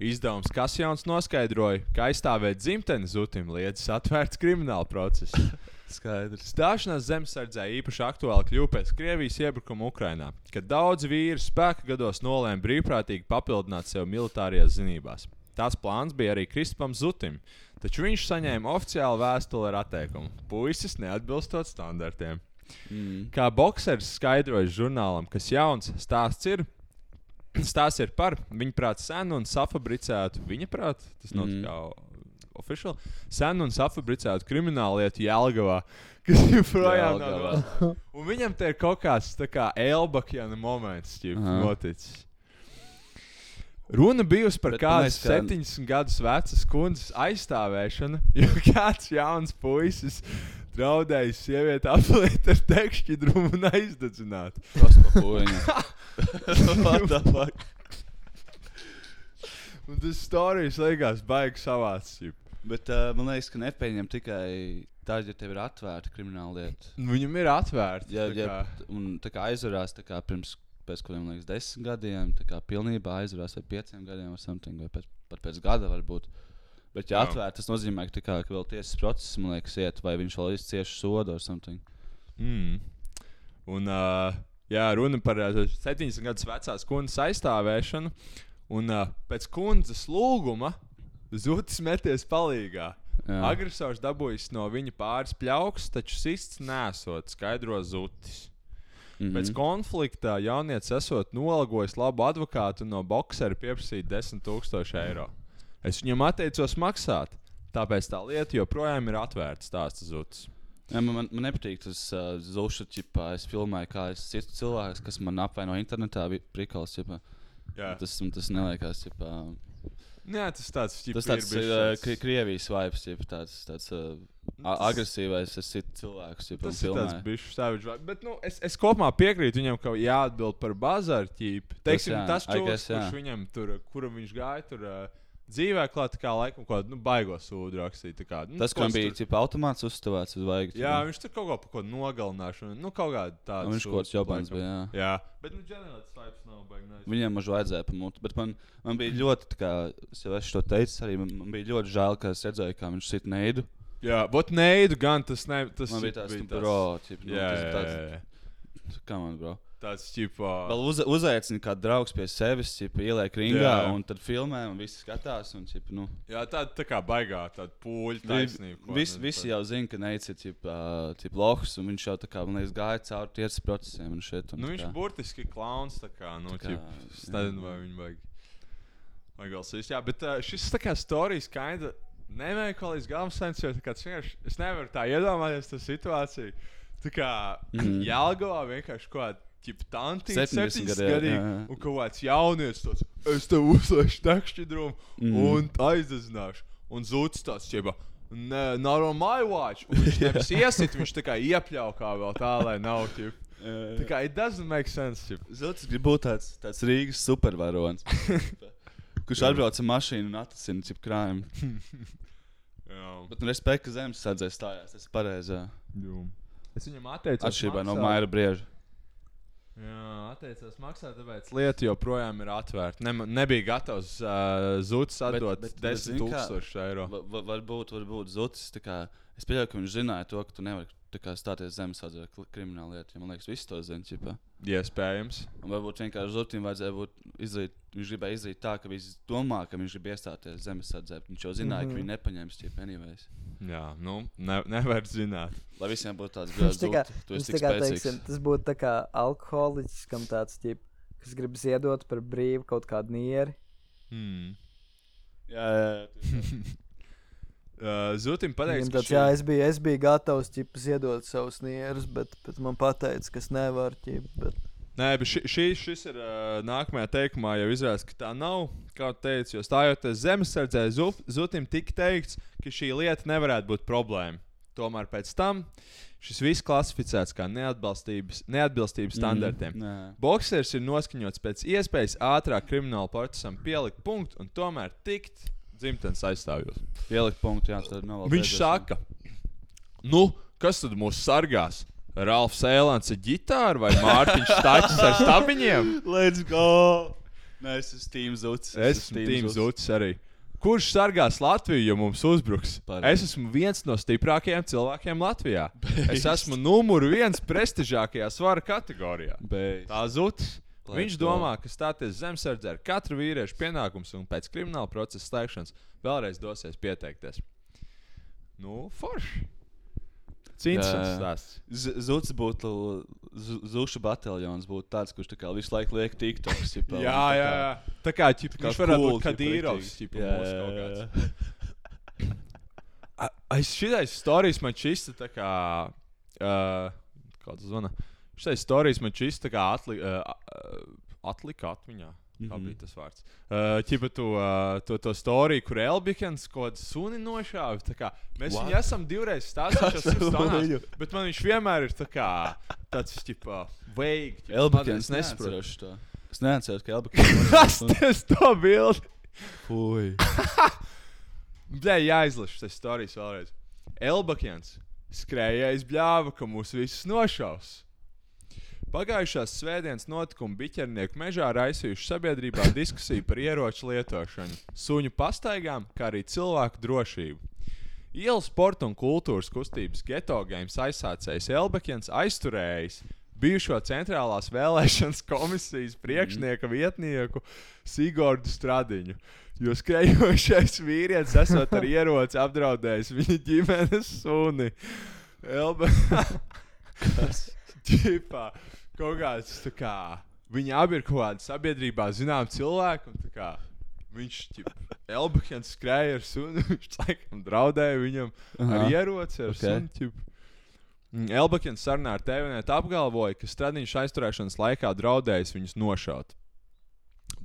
Izdevums Kasjons noskaidroja, ka aizstāvēt dzimteni Zutim liedzis atvērts krimināla process. Skaidrs. Stāšanās zemesardzē īpaši aktuāli kļuva pēc Krievijas iebrukuma Ukrajinā, kad daudz vīri spēka gados nolēma brīvprātīgi papildināt sevi militārajās zinībās. Tāds plāns bija arī Kristupam Zutim, taču viņš saņēma oficiālu vēstuli ar atteikumu. Puisis neatbilstot standartiem. Mm. Kā boxers skaidroja žurnālam, kas jauns stāsts ir. Stāsts ir par viņa prātu senu un safabricētu, viņa prātu, tas nav Mm. kā oficiāli, senu un safabricētu kriminālu lietu Jēlgavā, kas joprojām nav viņam te ir kaut kāds kā Elbakjana moments, Aha. noticis. Runa bijusi par kādu mēs kā- 70 gadus vecas kundzes aizstāvēšanu, jo kāds jauns puisis draudēja sievieti apliet ar tekšķidrumu un aizdedzināt. Kas pa huīņu? What the fuck? Un tas stāstījums liekas baigi savāds. Bet uh, man liekas, ka nepieņem tikai tad, ja tev ir atvērta krimināla lieta. Nu, Viņam ir tā ja, kā- un tā kā aizvarās tā kā pirms pēc kādiem liekas, desmit gadiem, tā kā pilnībā aizvarās vai pieciem gadiem vai something, vai pēc, pat pēc gada varbūt. Bet, ja atvērt, tas nozīmē, ka, kā, ka vēl tiesas process, man liekas, iet, vai viņš vēl izcieši sodu vai something. Mm. Un, uh, jā, runa par uh, 70 gadus vecās kundzes aizstāvēšanu. Un uh, pēc kundzes lūguma Zutis meties palīgā. Jā. Agresors dabūjis no viņa pāris pļauks, taču sists nesot, skaidro Zutis. Mhm. Pēc konflikta jaunietis esot nolagojis labu advokātu un no boxera pieprasīt 10,000 eiro. Es viņam atteicos maksāt, tāpēc tā lieta joprojām ir atvērta, stāsta Zutis. Jā, man, man, man nepatīk tas uh, čipā. Es filmēju, kā es citu cilvēku, kas man apvaino internetā, bija prikals. Jā. Tas, tas neliekas. Ķipā. Jā, tas tāds Tas tāds ir tāds- Kri- Krievijas vibes, jeb tāds, tāds uh, tas- agresīvais, es citu cilvēku, jeb Tas ir tāds bišķi savage. vibe. Bet, nu, es, es kopumā piekrītu viņam, ka jāatbild par bazāru ķīpi. Teiksim, tas I čūlis, kurš viņam tur, kuram viņš gāja tur uh, dzīvē klāt, tā kā laikam kaut kādu nu, baigo sūdu rakstīt. tā Kā, nu, Tas, kam es bija tur- automāts uzstāvēts uz vaigas. Jā, viņš tur kaut ko par ko nogalināšanu. Nu, kaut kāda tāda. viņš kaut kāds jobans bija. Jā. Jā, bet, nu, ģenerāli tas vibes nav. Nice. Viņam mažu vajadzēja pamūt, bet man, man bija ļoti, kā es jau esmu to teicis, arī man, man bija ļoti žēl, ka es redzēju, kā viņš sit neidu. Jā, bet neidu gan tas ne. Tas Man bija tāds, bija nu, bro, ķip, nu, jā, tas jā, tāds- jā, jā. Kā man, bro? Tāds ķipā. Vēl uz, uzaicina kādu draugu pie sevis, ķip, ieliek ringā, Jā. un tad filmē, un visi skatās. Un, ķip, nu, Jā, tāda tā kā baigā, tāda pūļa taisnība. Vis, nezinu visi jau zina, ka Neits ir tip, uh, tip lohs, un viņš jau tā kā, man liekas, gāja cauri tiesas procesiem. Un šeit, un Nu, tā viņš kā- burtiski klauns. Tā kā, nu, Tā kā, es nezinu, vai viņi vajag. Vai vēl sīs. Jā, bet uh, šis tā kā stāstījis, kinda nemeklē līdz galam sens, jo tā tas vienkārši, es nevaru tā iedomāties to situāciju. Tā kā Mhm. Jālgavā vienkārši kaut kāda. Ķip, tanti, 70 70 gadi, jā, gadi, jā, jā. un kaut kāds jaunietis tāds, es tev uzlieku tekšķidrumu Mhm. un aizdedzināšu. Un zūds tāds, ne, not on my watch. Un viņš nevis iesit, viņš tā kā iepļaukā vēl tā, lai nav, ķip. Tā kā it doesn't make sense, ķip. Zotis grib būt tāds, tāds Rīgas supervaronis. kurš atbrauc ar mašīnu un atrasina cip krājumu. Bet nu, respekts, ka zemes sadzēs stājās. Tas ir pareizi. jā. Jū. Es viņam atteicu. Atšķirībā no Maira Brieža. Jā, atteicās maksāt, tāpēc lieta joprojām ir atvērta. Ne, nebija gatavs uh, zudis atdot Bet- bet- bet 10 zini kā? tūkstošus eiro. Va- va- Varbūt, varbūt kā- Es pieļauju, ka viņš zināja to, ka tu nevari stāties zemes sadzē krimināla lieta. Ja man liekas, viss to zina. Iespējams. Un varbūt vienkārši Zotim vajadzēja būt izdarīt. Viņš gribēja izdarīt tā, ka viņš domā, ka viņš grib iestāties zemes sadzē. Viņš jau zināja, Mhm. ka viņi nepaņems ķip anyways. Jā, nu, ne, nevar zināt. Lai visiem būtu tāds spēcīgs. teiksim, tas būtu tā kā alkoholiķis, kam tāds ķip, kas grib ziedot par brīvu kaut kādu nieri. Hmm. Jā, jā, jā. Uh, Zutim ka tāds, jā, es biju, es biju gatavs ķip, ziedot savus nierus, bet, bet man pateica, ka es nevaru. Ķip, bet... Nē, bet ši, ši, šis ir uh, nākamajā teikumā, jau izrādās, ka tā nav. Kā teicu, jo stājoties zemesardzē, Zutim tika teikts, ka šī lieta nevarētu būt problēma. Tomēr pēc tam šis viss klasificēts kā neatbilstības, neatbilstības standartiem. Mm, nē. Boksers ir noskaņots pēc iespējas ātrāk krimināla procesam pielikt punktu un tomēr tikt dzimtenes aizstāvjos. Pielikt punktu, jā, tad nav vēl Viņš saka, nu, kas tad mūs sargās? Ralfs Eilants ar ģitāru vai Mārtiņš Stāčs ar stabiņiem? Let's go! Nē, es esmu Team Zuts. Es esmu Tīms Zuts arī. Kurš sargās Latviju, ja mums uzbruks? Pareizi. Es esmu viens no stiprākajiem cilvēkiem Latvijā. Es esmu numur viens prestižākajā svara kategorijā. Beidz. Tā zuds. Let's Viņš domā, ka stāties zemesardzē ir katra vīrieša pienākums un pēc krimināla procesa slēgšanas vēlreiz dosies pieteikties. Nu, forši. Jā. stāsts. Z- Zuts būtu, Z- Zuša bataljons būtu tāds, kurš tā kā visu laiku liek TikToks. Jā, jā, jā. Tā kā ķip, kā viņš varētu cool, būt ķipa, Kadīrovs. ķipa, Jā, jā, jā, Aiz šitais stāstījis man šis tā kā. Uh, Kāds zvana? Šis stāstījis man šis tā kā atli, uh, uh, atlika atmiņā. Kā Mhm. bija tas vārds? Uh, Čipa to, uh, to, to storiju, kur Elbikens kaut kādu suni nošāva. kā Mēs What? viņu esam divreiz stāstījuši. Bet man viņš vienmēr ir tā kā, tāds ķipa, Elbakens es nesaprotu. to. Es neatceros, ka Elbakens Kas tas to bildi? Fui. Bļā, jāizlaš tas stāstījis vēlreiz. Elbakens skrējējis bļāva, ka mūs visus nošaus. Pagājušās svētdienas notikumi biķernieku mežā raisījuši sabiedrībā diskusiju par ieroču lietošanu, suņu pastaigām, kā arī cilvēku drošību. Ielu sporta un kultūras kustības geto games aizsācējs Elbekens aizturējis bijušo centrālās vēlēšanas komisijas priekšnieka vietnieku Sigordu Stradiņu. Jo skrejošais vīrietis esot ar ieroci apdraudējis viņa ģimenes suni. Elbe... Ķipā, kaut kāds tā kā. Viņi abi ir kaut kādi sabiedrībā zinām tā kā Viņš Elbekens skrēja ar sunu. Viņš laikam draudēja viņam ar Aha. ieroci. Ar Ok. sunu, ķip. Mm, Elbekens sarunā ar TVNet apgalvoja, ka Stradiņš aizturēšanas laikā draudējis viņus nošaut.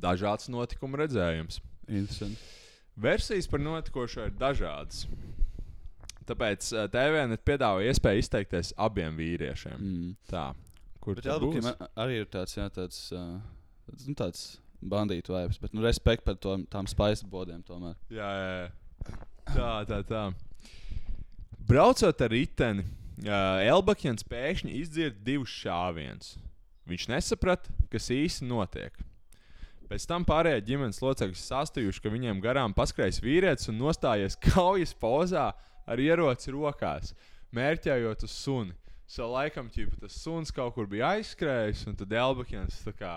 Dažāds notikuma redzējums. Interesanti. Versijas par notikošo ir dažādas. Tāpēc uh, TVN piedāvā iespēju izteikties abiem vīriešiem. Mm. Tā, kur Bet a- arī ir tāds, jā, tāds, uh, tāds, nu, tāds bandītu vibes, bet nu, respekt par to, tām spaisa bodēm tomēr. Jā, jā, jā. Tā, tā, tā. Braucot ar riteni, uh, Elbakjans pēkšņi izdzird divus šāvienus. Viņš nesaprata, kas īsti notiek. Pēc tam pārējie ģimenes locekļi sastājuši, ka viņiem garām paskrējis vīrietis un nostājies kaujas pozā ar ieroci rokās, mērķējot uz suni. So laikam ķipa, tas suns kaut kur bija aizskrējis, un tad kā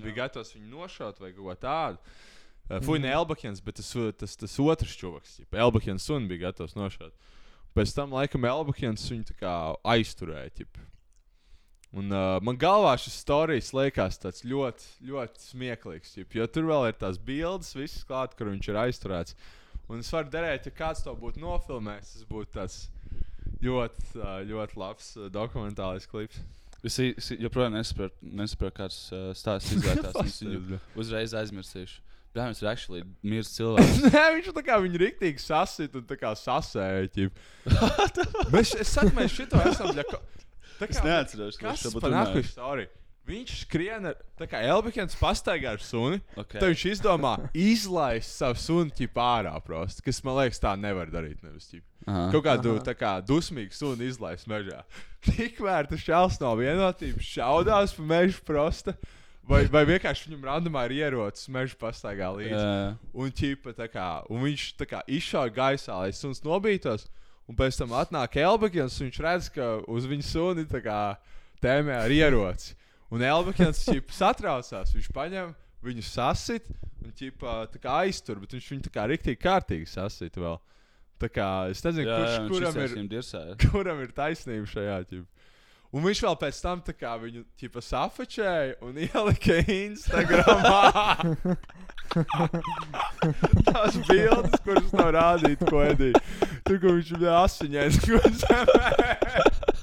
bija gatavs viņu nošaut vai kaut ko tādu. Uh, Fui ne Elbakjans, bet tas, tas, tas otrs čuvaks, ķipa, Elbakjans suni bija gatavs nošaut. Pēc tam laikam Elbakjans viņu aizturēja. Ķipa. Un, uh, man galvā šis stāstījums liekas tāds ļoti, ļoti smieklīgs. Ķip, jo tur vēl ir tās bildes, visas klāt, kur viņš ir aizturēts. Un es varu derēt, ja kāds to būtu nofilmējis, tas būtu tas uh, ļoti labs uh, dokumentālais klips. Es, es joprojām nesaprotu, nesaprotu kāds uh, stāsts izvērtās. viņu uzreiz aizmirsīšu. Jā, viņš ir actually miris cilvēks. Nē, viņš tā kā viņu rīktīgi sasita un tā kā sasēja. ķip. Mēs, es saku, mēs šito esam. Ja, ko- tā Es neatceros, ka Kas tas to Viņš skrien ar, tā kā Elbikens pastaigā ar suni. Okay. Tad viņš izdomā izlaist savu sunu ārā, prosti, kas man liekas, tā nevar darīt. Nevis. Aha. Kaut kādu tā kā dusmīgu sunu izlaist mežā. Tikmēr tas čels nav vienotības, šaudās pa mežu prosta. Vai, vai vienkārši viņam randomā ir ierocis meža pastaigā līdzi. Jā. Un, ķipa, kā, un viņš tā kā izšauja gaisā, lai suns nobītos. Un pēc tam atnāk Elbakins, un viņš redz, ka uz viņa suni tā kā tēmē ar ieroci. Un Elbakins satraucās, viņš paņem viņu sasit un ķipa, aiztur, bet viņš viņu tā kā riktīgi kārtīgi sasit vēl. Tā kā es nezinu, Jā, kurš, jā, kuram, ir, dirsā, kuram ir taisnība šajā ķipa. Un viņš vēl pēc tam kā viņu ķipa safačēja un ielika Instagramā. Tās bildes, kuras nav rādīt, ko edīja. Tur, kur viņš bija asiņains, ko zemē.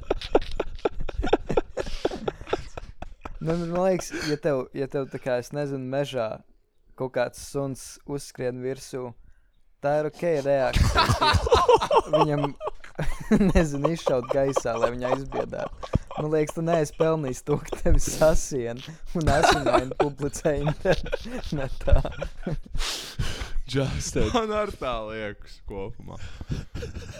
Nu, man liekas, ja tev, ja tev tā kā, es nezinu, mežā kaut kāds suns uzskrien virsū, tā ir ok reakcija. Viņam, nezinu, izšaut gaisā, lai viņu aizbiedētu. Man liekas, tu neesi pelnījis to, ka tevi sasien un asinaini publicē internetā. Just it. Man ar tā liekas kopumā.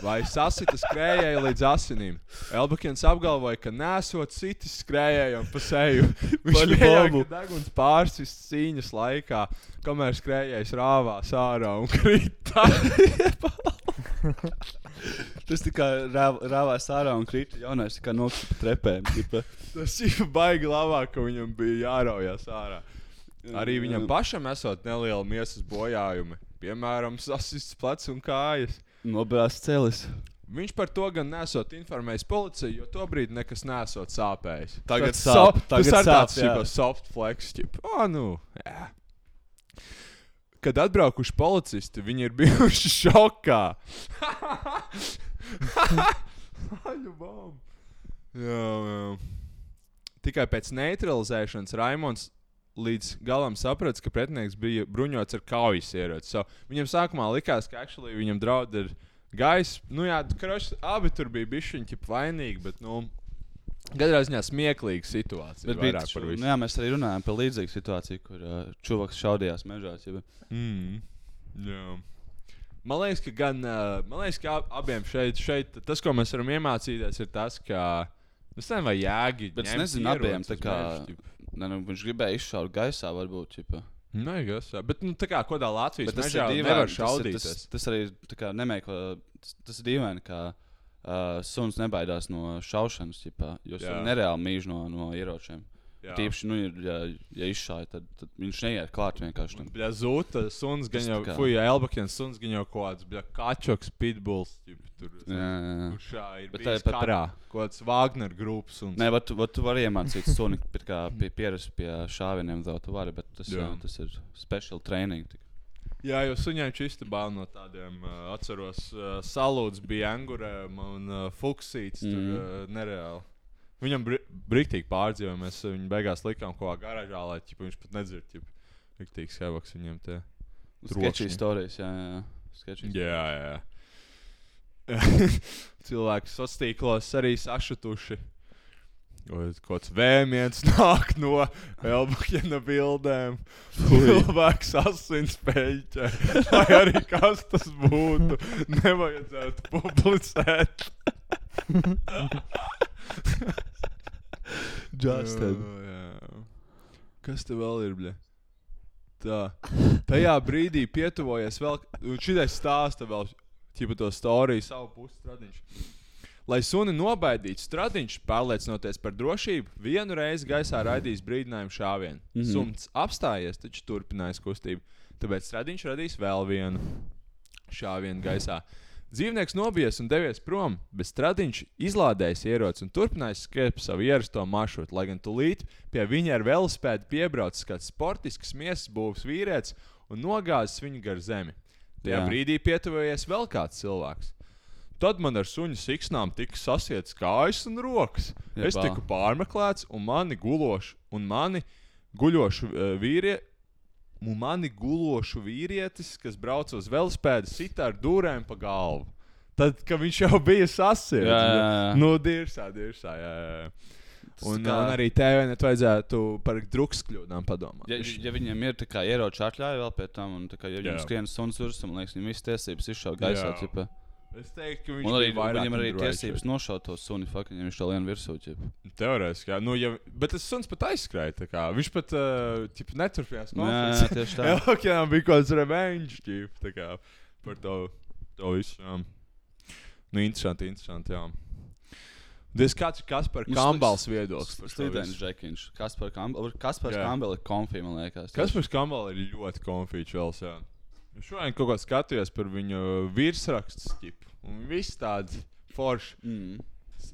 Vai sasita skrējēji līdz asinīm? Elbakins apgalvoja, ka nesot citis skrējējiem pa seju. Viņš ka deguns pārsis cīņas laikā, kamēr skrējējs rāvās ārā un krita. Tas tā kā rāv- rāvās ārā un krita jaunais, tā kā nokrita pa trepēm. tipa. Tas ir baigi labāk, ka viņam bija jāraujas ārā. Arī viņam pašam esot neliela miesas bojājumi. Piemēram, sasists plecs un kājas. Nobrāzts celis. Viņš par to gan nesot informējis policiju, jo tobrīd nekas nesot sāpējis. Tagad Tas sāp, so- tagad tas ir tāds soft flex. Ķip. Oh, nu, jā. Kad atbraukuši policisti, viņi ir bijuši šokā. Jā, jā. Tikai pēc neutralizēšanas Raimons līdz galam saprata, ka pretinieks bija bruņots ar kaujas ieroci. So, viņam sākumā likās, ka actually viņam draud ir gaisa. Nu, jā, kroši, abi tur bija bijuši vainīgi, bet, nu, katrā ziņā smieklīga situācija. Bet bija taču, par visu. nu, jā, mēs arī runājam par līdzīgu situāciju, kur uh, čuvaks šaudījās mežā. Ķipa. Mm. Jā. Man liekas, ka gan uh, man liekas, ka ab- abiem šeit, šeit tas, ko mēs varam iemācīties, ir tas, ka es nezinu, vai jēgi. Bet es nezinu, abiem tā kā. ķip. Ne, nu, viņš gribēja izšaut gaisā, varbūt. Ķipa. Nē, jā. bet nu, tā kā kādā Latvijas ir nevar šaudīt. Tas, tas, tas arī kā nemeklē. Tas, tas ir dīvaini, ka uh, suns nebaidās no šaušanas, ķipā, jo viņš nereāli mīž no, no ieročiem. Jā. Tīpaši, nu, ja, ja izšāja, tad, tad viņš neiet klāt vienkārši. tam. Bļa, zūta, suns gan jau, tā kā- fuja, Elbakins, suns gan jau kaut kāds, bļa, kačoks, pitbulls, ķip, tur. Jā, jā, jā. Kurš jā, ir Bet bijis tāpat- karā, kaut kāds Wagner grupas un. Nē, bet tu, bet tu vari iemācīt suni kā, pie pieredzes pie šāvieniem, vēl tu vari, bet tas, Jā. jā. tas ir special training. Jā, jo suņiem čista bail no tādiem, uh, atceros, uh, salūts bija angurēm un uh, fuksīts, mm. tur uh, nereāli. Viņam bri brīktīgi pārdzīvoja, mēs viņu beigās likām kaut kā garāžā, lai ķipa, viņš pat nedzird, riktīgs hevaks viņam te. Sketchy stāstījis, jā, jā. Sketchy. Jā, jā. Cilvēki sociālos tīklos arī sašutuši. Kaut kāds vēmiens nāk no Elbakina bildēm. Cilvēks asins peļķē. Vai arī kas tas būtu, nevajadzētu publicēt. Justin. Kas te vēl ir? Bļa? Tā. Tajā brīdī pietuvojies vēl. Šitais stāsta vēl ķipa to storiju savu pusi stradiņš. Lai suni nobaidītu, stradiņš, pārliecinoties par drošību, vienu reizi gaisā raidījis brīdinājumu šāvienu. Mm. -hmm. Sumts apstājies, taču turpinājis kustību. Tāpēc stradiņš radīs vēl vienu šāvienu gaisā. Dzīvnieks nobijies un devies prom, bet stradiņš izlādējis ieroci un turpinājis skriet pa savu ierasto maršrutu, lai gan tūlīt pie viņa ar velospēdu piebraucis kāds sportisks miesas būvs vīrietis un nogāzis viņu gar zemi. Tajā Jā. brīdī pietuvojies vēl kāds cilvēks. Tad man ar suņu siksnām tika sasietas kājas un rokas. Jebā. Es tiku pārmeklēts, un mani gulošu, un mani guļošu uh, vīrieši. Un mani gulošu vīrietis, kas brauc uz velospēdu, sita ar dūrēm pa galvu. Tad, kad viņš jau bija sasiets, nu, dirsā, dirsā, jā, jā. jā. Un, kā- un arī tev net vajadzētu par drukskļūdām padomāt. Ja, ja viņiem ir ieroči atļauja vēl pie tam, un kā, ja viņiem skrien suns virsū, man liekas, viņiem visas tiesības izšaut gaisā. Es teiktu, ka viņš arī, viņam arī than tiesības nošaut to suni, fuck, ja viņš to lien virsū. Ķipa. Teorētiski, jā. Nu, ja, bet tas suns pat aizskrēja. Viņš pat uh, ķip, neturpinājās. Jā, jā, tieši tā. Jā, jā, bija kaut kāds revenge ķip, kā, par to, to visu. Jā. Nu, interesanti, interesanti. Jā. Diez kāds ir Kaspars Nu, Kambals viedoklis visu. Džekiņš. Kaspars. Kaspars. Kambels ir konfī, man liekas. Kaspars Kambals ir ļoti konfīčs vēl. Jā. Šodien kaut kā skatījos par viņu virsrakstu ķipu. Un viss tāds foršs. Mm.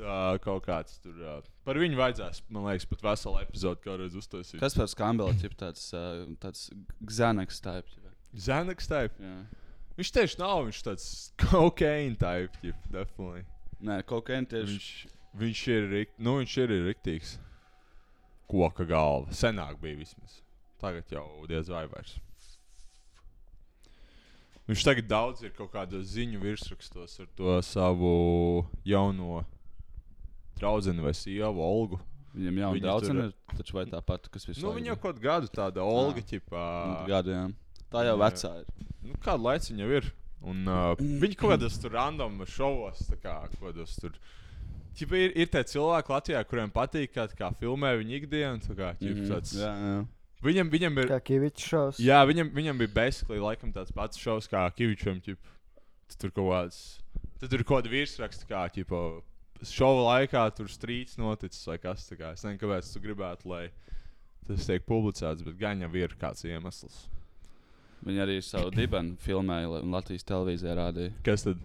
Ā, Kaut kāds tur. ā, Par viņu vajadzēs, man liekas, pat veselu epizodu kādreiz uztaisīt. Kaspars Kambels ir tāds, ā, tāds Xanax type. ķipa. Zeneks type. Jā. Viņš tieši nav, viņš tāds kokaīna type, ķip, definitely. Nē, kokaīna tieši. Viņš, viņš ir, nu, viņš ir riktīgs. Koka galva. Senāk bija vismaz. Tagad jau diez vai vairs. Viņš tagad daudz ir kaut kādos ziņu virsrakstos ar to savu jauno draugu vai sievu, Olgu. Viņam jau Viņi draudzene tur- ir, taču vai tāpat, kas visu Nu, laiku viņa jau kaut gadu tāda Olga, ķipā. Gadu, jā. Tā jau Jā. vecā ir. Nu, kādu laiku viņa ir? Un, uh, viņi kaut kādos tur random šovos, kā kādos tur. Ķipa, ir, ir tie cilvēki Latvijā, kuriem patīk, kā, kā filmē viņa ikdienu. tā Kā, ķipa, Mhm, tāds, jā, jā. Viņam, viņam ir. Kā Kivičs šaus. Jā, viņam, viņam bija basically laikam tāds pats šovs kā Kavičam. Tur kaut kāds. Tad tur kaut kāda virsraksta, kā ķipa, šova laikā tur strīds noticis vai kas tāds. Es nezinu, kāpēc tu gribētu, lai tas tiek publicēts, bet gan jau ir kāds iemesls. Viņa arī savu dibenu filmēja un Latvijas televīzijā rādīja. Kas tad?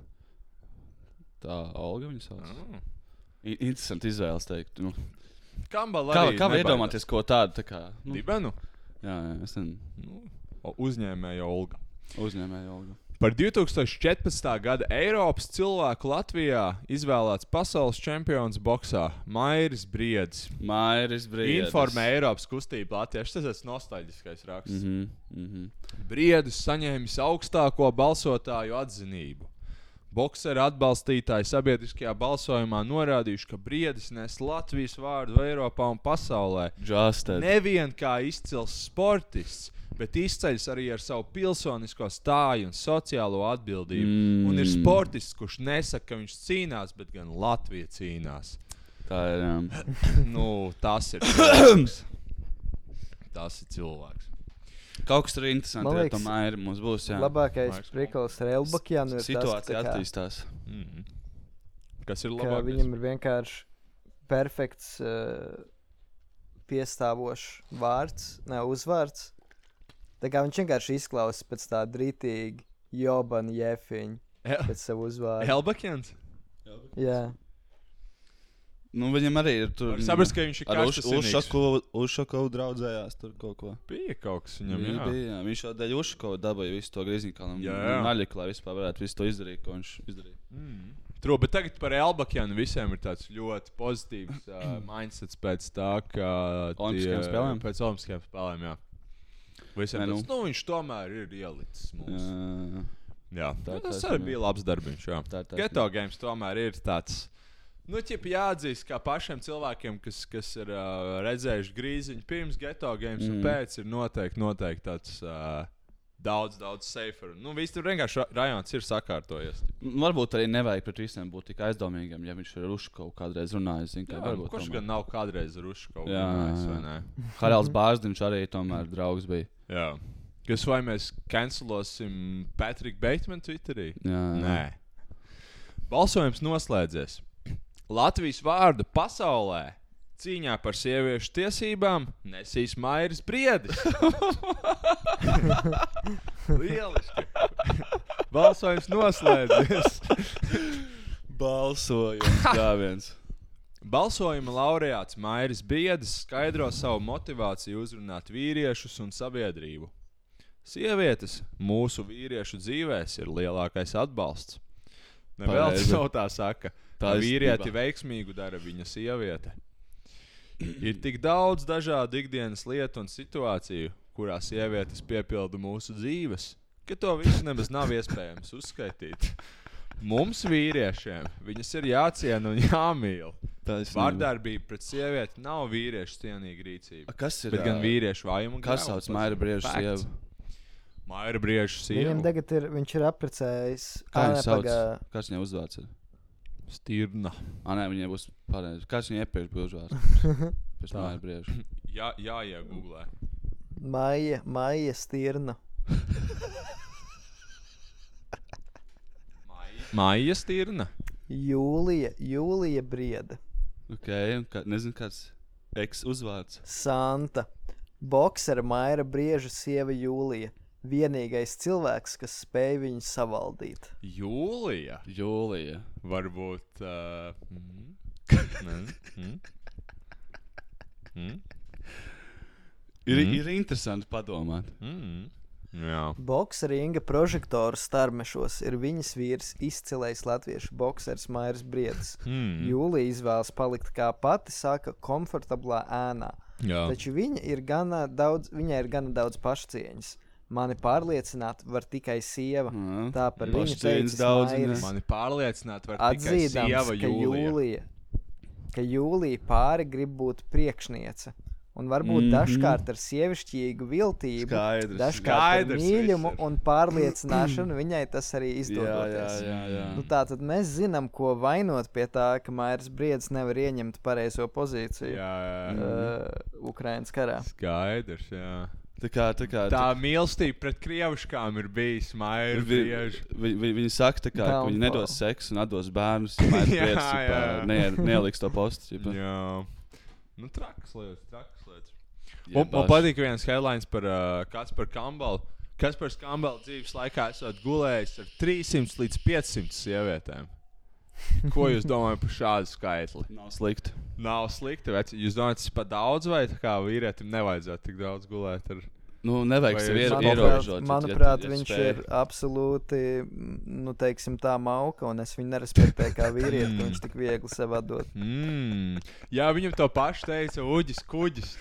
Tā Olga viņa sauc. I- Interesanti izvēles teikt. Nu. Kambala Kā, kā iedomāties ko tādu? Tā kā, nu, Dibenu? jā, jā, es nezinu. Nu, uzņēmēja Olga. Uzņēmēju Olgu. Par 2014. gada Eiropas cilvēku Latvijā izvēlēts pasaules čempions boxā Mairis Briedis. Mairis Briedis. Informē Eiropas kustību Latvijā. Šis ir nostalģiskais raksts. Mhm, mhm. Briedis saņēmis augstāko balsotāju atzinību. Boksera atbalstītāji sabiedriskajā balsojumā norādījuši, ka Briedis nes Latvijas vārdu Eiropā un pasaulē. Nevien kā izcils sportists, bet izceļas arī ar savu pilsonisko stāju un sociālo atbildību. Mm. Un ir Mm. sportists, kurš nesaka, ka viņš cīnās, bet gan Latvija cīnās. Tā ir. Um, nu, tas ir cilvēks. tas ir cilvēks. Kaut kas tur interesants. Man Jā, liekas, tomēr mums būs. Jā. Labākais ar Elbakjanu ir Situācija tas, tā attīstās. Mm. Kas ir ka labāk? viņam ir vienkārši perfekts uh, piestāvošs vārds, ne uzvārds. Tā kā viņš vienkārši izklausās pēc tāda rītīga jobana jēfiņa pēc savu uzvārdu. Helbakjans? Jā. Nu, viņam arī ir tur. Var saprast, ka viņš ir ar karstasinīgs. Ušakovu Ušakovu draudzējās tur kaut ko. Bija kaut kas viņam, Viņam jā. bija, jā. Viņš jau dēļ Ušakova dabūja visu to grīziņkalu. Jā, jā. Naļiku, lai vispār varētu visu to izdarīt, ko viņš izdarīja. Mm. True, bet tagad par Elbakjanu visiem ir tāds ļoti pozitīvs uh, mindsets pēc tā, ka. Olimpiskajām spēlēm? Pēc Olimpiskajām spēlēm, jā. Visiem Nē, nu. nu. Tas, nu, viņš tomēr ir ielicis mums. Jā, Jā, Tā- tā, tas tā- arī tā- bija labs darbiņš. Jā. Tā- tā- Geto games tomēr ir tāds. Nu, ķip jāatzīst, ka pašiem cilvēkiem, kas, kas ir uh, redzējuši grīziņu pirms geto games mm. un pēc, ir noteikti, noteikti tāds uh, daudz, daudz safer. Nu, viss tur vienkārši ra- rajons ir sakārtojies. Varbūt arī nevajag pret visiem būt tik aizdomīgiem, ja viņš ar Rušku kādreiz runājis. zini, kā Jā, varbūt kurš tomēr. gan nav kādreiz veidā? jā. Haralds Bārziņš arī tomēr draugs bija. Jā. Kas vai mēs cancelosim Patriku Beitmanu Twitterī? Jā, jā. Nē. Balsojums noslēdzies. Latvijas vārdu pasaulē cīņā par sieviešu tiesībām nesīs Mairis Briedis. Lieliski! Balsojums noslēdzies. Balsojums gāviens. Balsojuma laureāts Mairis Briedis skaidro savu motivāciju uzrunāt vīriešus un sabiedrību. Sievietes mūsu vīriešu dzīvēs ir lielākais atbalsts. Nevēl Pareizi. tas tā saka. Tā vīrieti veiksmīgu dara viņa sieviete. Ir tik daudz dažādu ikdienas lietu un situāciju, kurās sievietes piepilda mūsu dzīves, ka to visu nemaz nav iespējams uzskaitīt. Mums, vīriešiem, viņas ir jāciena un jāmīl. Vārdarbība pret sievieti nav vīriešu cienīga rīcība. Kas ir? Bet gan vīriešu vājumu un Kas sauc Maira Brieža sievu? Maira Brieža Viņam sieva. tagad ir, viņš ir apprecējis. Kā nē, sauc? pagā- Kas viņai uzvārds ir? Stirna. Ah, nē, viņai būs pareizi. Kas viņai iepriekš bija uzvārds? Pēc. Maira Brieža. Jā, jā, iegūlē. Maija, Maija Stirna. Maija Stirna. Jūlija, Jūlija Brieda. Ok, un kā, nezinu, kāds eks uzvārds. Santa. Boksera Maira Brieža sieva Jūlija. Vienīgais cilvēks, kas spēj viņu savaldīt. Jūlija. Jūlija. Varbūt. Uh, mm, mm, mm, mm, Ir, Mhm. ir interesanti padomāt. mm. Jā. Boksera Inga prožektora starmešos ir viņas vīrs, izcilais latviešu bokseris Mairs Briedis. Mm. Jūlija izvēlas palikt, kā pati saka, komfortablā ēnā. Jā. Taču viņa ir gana daudz, viņai ir gana daudz pašcieņas. Mani pārliecināt var tikai sieva. Jā. Tā par viņu Pašcieņas teica daudz. Mani pārliecināt, var tikai Atzīdams, sieva ka Jūlija. Jūlija, ka Jūlija pāri grib būt priekšniece. Un varbūt mm. -hmm. dažkārt ar sievišķīgu viltību, Skaidrs. dažkārt ar Skaidrs mīlumu viss ir. un pārliecināšanu viņai tas arī Jā, jā, izdodas. jā. jā. Nu, tā tad mēs zinām, ko vainot pie tā, ka Mairs Briedis nevar ieņemt pareizo pozīciju Jā, jā. uh, Ukraiņas karā. Skaidrs, jā. Tā kā, tā kā Tā mīlestība pret krieviškām ir bijusi Maija Vi- vi- vi- Viņi saka, tā kā, ka viņi nedos seksu un atdos bērnus. Jā, jā. ne, neieliks to postu. Jā. Nu, trakas lietas, trakas lietas. Man, man patīk viens headlines par uh, Kasparu Kambalu. Kaspars Kambala dzīves laikā esat gulējis ar 300 līdz 500 sievietēm. Ko jūs domājat par šādu skaitli? Nav slikti. Nav slikti, vai jūs domājat, tas ir pa daudz, vai tā kā vīrietim nevajadzētu tik daudz gulēt? Ar... Nu, nevajag Vai sevi jūs- iero- Manuprāt, ierobežot. ja- ja- viņš spēj. ir absolūti, nu, teiksim, tā mauka, un es viņu nerespektēju kā vīrieti, ka viņš tik viegli sev atdod. Mm. Jā, viņam to pašu teica Uģis Kuģis.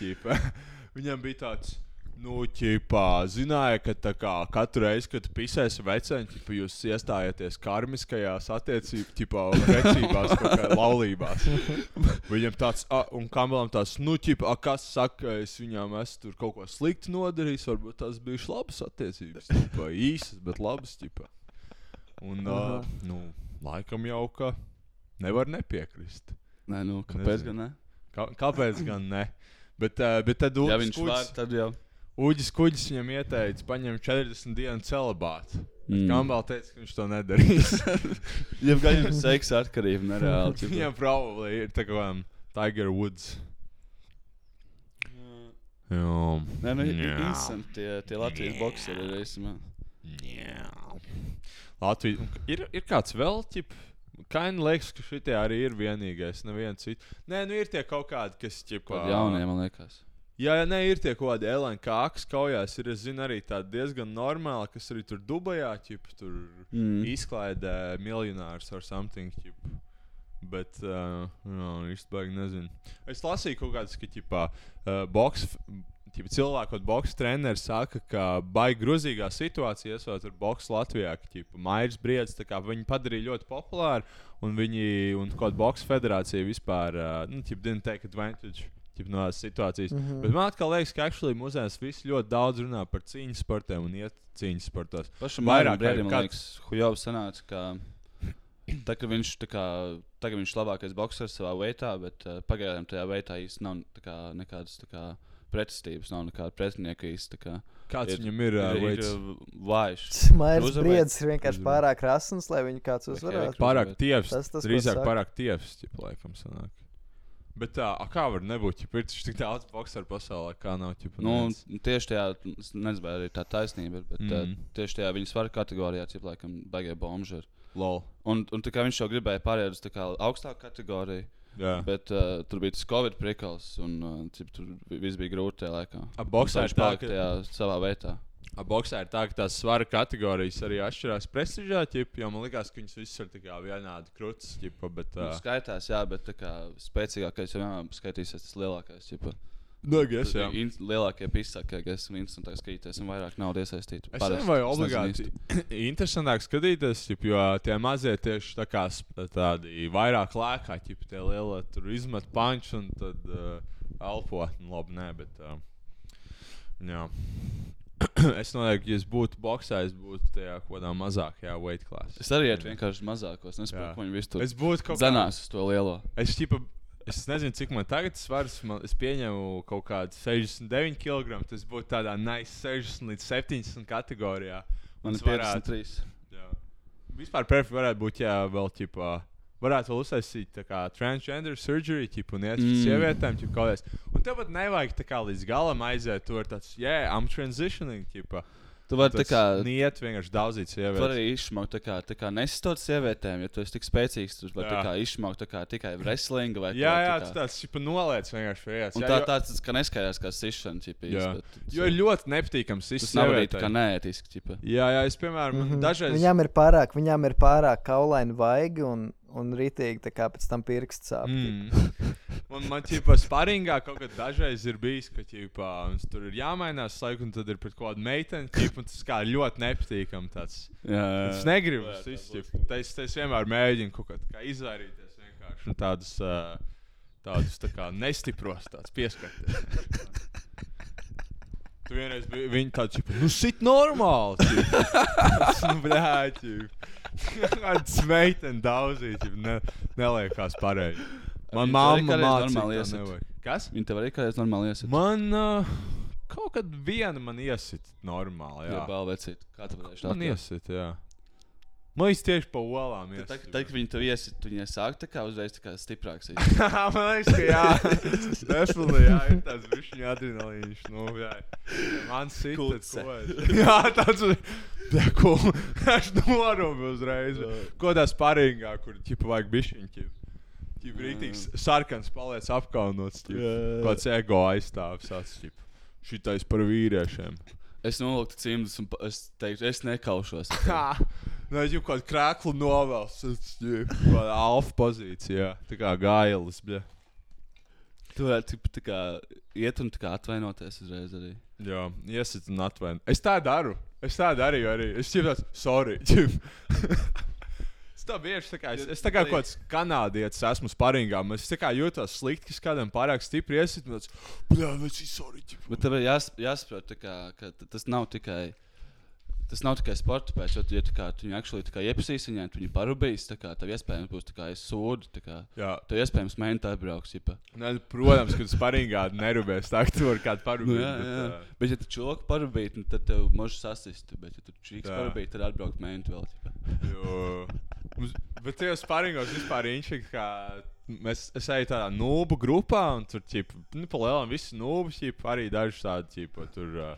Viņam bija tāds. Nu, ķipā, zināja, ka tā kā katru reizi, kad pisēs vecēni, jūs iestājieties karmiskajās attiecībās, kā laulībās. Viņam tāds, a, un Kamalam tāds, nu, ķipa, a, kas saka, ka es viņām esmu tur kaut ko sliktu nodarījis, varbūt tas bija labas attiecības, ķipa, īsas, bet labas, ķipa. Un, uh, nu, laikam jau, ka nevar nepiekrist. Nē, nu, kāpēc Nezinu. gan ne? Kā, kāpēc gan ne? Bet, uh, bet tad Ja viņš var, Kuģis, tad jau. Uģis Kuģis viņam ieteica, paņemt 40 dienu celibātu. Mm. Kambala teica, ka viņš to nedarīs. Ja gan ir seksa atkarība, nereāli. Viņam probably ir tā kā um, Tiger Woods. Jā, Nē, nu, Jā. interesanti tie, tie Latvijas boxeri ir īstenībā. Jā. Latvija. Ir, ir kāds vēl ķip. Kaini liekas, ka šitie arī ir vienīgais. Neviens cits. Nē, nu ir tie kaut kādi, kas. Kaut jaunie, man liekas. Jā, jā, nē, ir tie kaut kādi kāks kaujās. Ir, zinu, arī tādi diezgan normāli, kas arī tur Dubajā, ķip, tur Mm. izklaidē miljonārs ar something. Ķip. Bet, uh, jā, īstenībā nezinu. Es lasīju kaut kādas, ka, ķipā, uh, boks, Ķipa, cilvēku kaut boxe treneris saka, ka baigi grozīgā situācijā esot ar boxe Latvijā, ka ķipa, Mairis Briedis tā kā viņi padarīja ļoti populāru, un viņi, un kaut boxe federācija vispār, uh, nu, ķipa, didn't take advantage. No tās situācijas. Mm. -hmm. Bet man atkal liekas, ka actually mūsēs visi ļoti daudz runā par cīņas sportiem un iet cīņas sportos. Pašam Vairāk brīdim, man liekas, Hujovs sanāca, ka tā, ka viņš, tā kā, tagad viņš ir labākais boxers savā veitā, bet uh, pagaidām tajā veitā īsti nav tā kā, nekādas tā kā, pretestības, nav nekāda pretinieka Kā, Kāds viņam ir, uh, ir, uh, vājš. Mairs. Briedis ir vienkārši pārāk rasns, lai viņu kāds uzvarētu. Pārāk tievs. Tas tas, drīzāk pārāk tievs, ķipa, laikam, sanāk. Bet tā, a, kā var nebūt, ja ir tik daudz boxeru pasaulē, kā nav, ķipa, Nu, neviens. tieši tajā, es nezinu, vai arī tā taisnība, bet mm. uh, Mm. tieši tajā viņa svara kategorijā, cik laikam, baigie bomži ir. Lol. Un, un tā kā viņš jau gribēja pāriet uz tā augstāku kategoriju, Jā. bet uh, tur bija tas Covid prikals, un uh, cip, tur vi- viss bija grūti tajā laikā. A, boksā Un ir viņš tā, ka- tajā savā vietā. A, boxē ir tā, ka tās svara kategorijas arī atšķirās prestižā, ķipa, jo man liekas, ka viņas visas ir tā kā vienādi krūtis, ķipa, bet... Nu, Uh, skaitās, jā, bet tā kā spēcīgākais jau vienmēr skaitīsies tas lielākais. Čipa. Nu, es, jā. In, lielākie pisākie, kas ir interesantāk skatīties, un vairāk naudas iesaistīt. Es nezinu, vai obligāti interesantāk skatīties, ķip, jo tie mazie tieši tā kā tādi vairāk lēkā, ja tie lielie tur izmet panču un tad uh, elpo. Nu, labi, nē, bet. Uh, jā. es ka, ja es būtu boxā, es būtu tajā kaut kādā mazākajā weight class. Es arī ietu vienkārši mazākos, nesaprotu, ko viņi visu tur Es būtu kaut kā- dzenās uz to lielo. Es, ķipa, es nezinu, cik man tagad svars. Man, es pieņemu kaut kādu 69 kg. Tas būtu tādā nice 60 līdz 70 kategorijā. Man ir es varētu- 53. Jā. Vispār perfekti varētu būt, ja vēl ķipā. Varētu vēl uztaisīt tā kā transgender surgery, ķip, un iet uz Mm. sievietēm, ķip, kaut kādas. Un tev pat nevajag tā kā līdz galam aiziet, tur tāds, yeah, I'm transitioning, ķipa. Tu vari tā kā- Niet vienkārši daudzīt Tu sievietes. vari arī izšaukt, tā kā, tā kā nesistot sievietēm, ja tu esi tik spēcīgs. Tu vari tā kā izšaukt tā kā tikai wrestling vai Jā, jā, tā tas tāds, ķipa, noliec vienkārši vietas. Un Jā, tā, jo- tāds, ka neskaidrs, kā sišana, ķipa, Jā. bet Jo ir ļoti nepatīkams Tas nav arī tā kā neētiski, ķipa. Jā, jā, es piemēram, mm. -hmm. dažreiz. Viņām ir pārāk, viņām ir pārāk kaulaini vaigi un, un rītīgi, tā kā pēc tam pirksts sāp. Mm. Man, man ķipa, sparingā kaut kad dažreiz ir bijis, ka mums tur ir jāmainās laiku, un tad ir pret kaut kādu meiteni, ķipa, un tas kā ļoti nepatīkam. Tāds. Jā, jā, Es negribu Jā, to tā izdarīt. Es, es vienmēr mēģinu kaut kā, izvairīties vienkārši tādus, tādus tā kā nestipros, pieskarties. Tu vienreiz biji viņa tāds, nu, sit normāli. Es, nu, blēķi. Kāds meitene daudzīt, ne, neliekās pareizi. Man Viņa mamma mācīja, iesit? nevajag. Kas? Viņi tev arī kādreiz normāli iesit. Man uh, kaut kad viena man iesit normāli, jā. Jā, balvecīt. Kā tu varēsi Man iesit, jā. Man īsti tieši pa olām Tad, tad, tad, kad viņi tev iesit, tu viņai sāk tā kā uzreiz tā kā stiprāks. Man liekas, ka jā, definitely, jā, ir tāds višķiņa adrenalīns. Nu, jā. Man es- Jā, tāds, jā, ko, es norumu uzreiz. Ko tā sparingā, kur, ķipa, vajag bišķiņ, ķipa. Rītīgs sarkans paliec apkaunots. Kāds ego aizstāvs, ķipa. Šitais par vīriešiem. Es novilku cimdus un es teiktu, es nekaušos. Nē, jau kādu krāklu novēls. Kāda alfa pozīcija. Tā kā gailis. Bļa. Tu varētu tā kā iet un kā atvainoties uzreiz arī. Jā, iesit un atvaino. Es tā daru. Es tā darīju arī. Es jau tādu, sorry. es tā bieži, tā kā, es, es tā kā kaut kāds kanādietis esmu sparingā. Es tā kā jūtos slikti, ka kādam pārāk stipri iesit. un tāds, Bļā, veci, sorry. ķip." Bet tev jāsaprot, kā, ka tas nav tikai. Tas nav tikai sporta pēc, jo, tu- ja kā, tu viņu actually tā kā iepazīs viņai, tu viņu parūpīs, tā kā tev iespējams būs tā kā es sūdu, tā kā Jā. tev iespējams mēģināt atbraukt, jipa. Nē, protams, ka tu sparingā nerūpēs. Tā kā tu vari kādu Nu, parūpēt. jā, bet, jā. ā, Bet, ja tu čūku parūpīt, nu, tad tev možs sasist, bet, ja tu čīks parūpīt, tad atbraukt mēģināt vēl. Mums- Bet tajos sparingos vispār ir inčīgi, ka mēs eju tādā nūbu grupā, un tur ķip, nu, pa lielam visi ķip, arī tādi, ķip, tur, uh,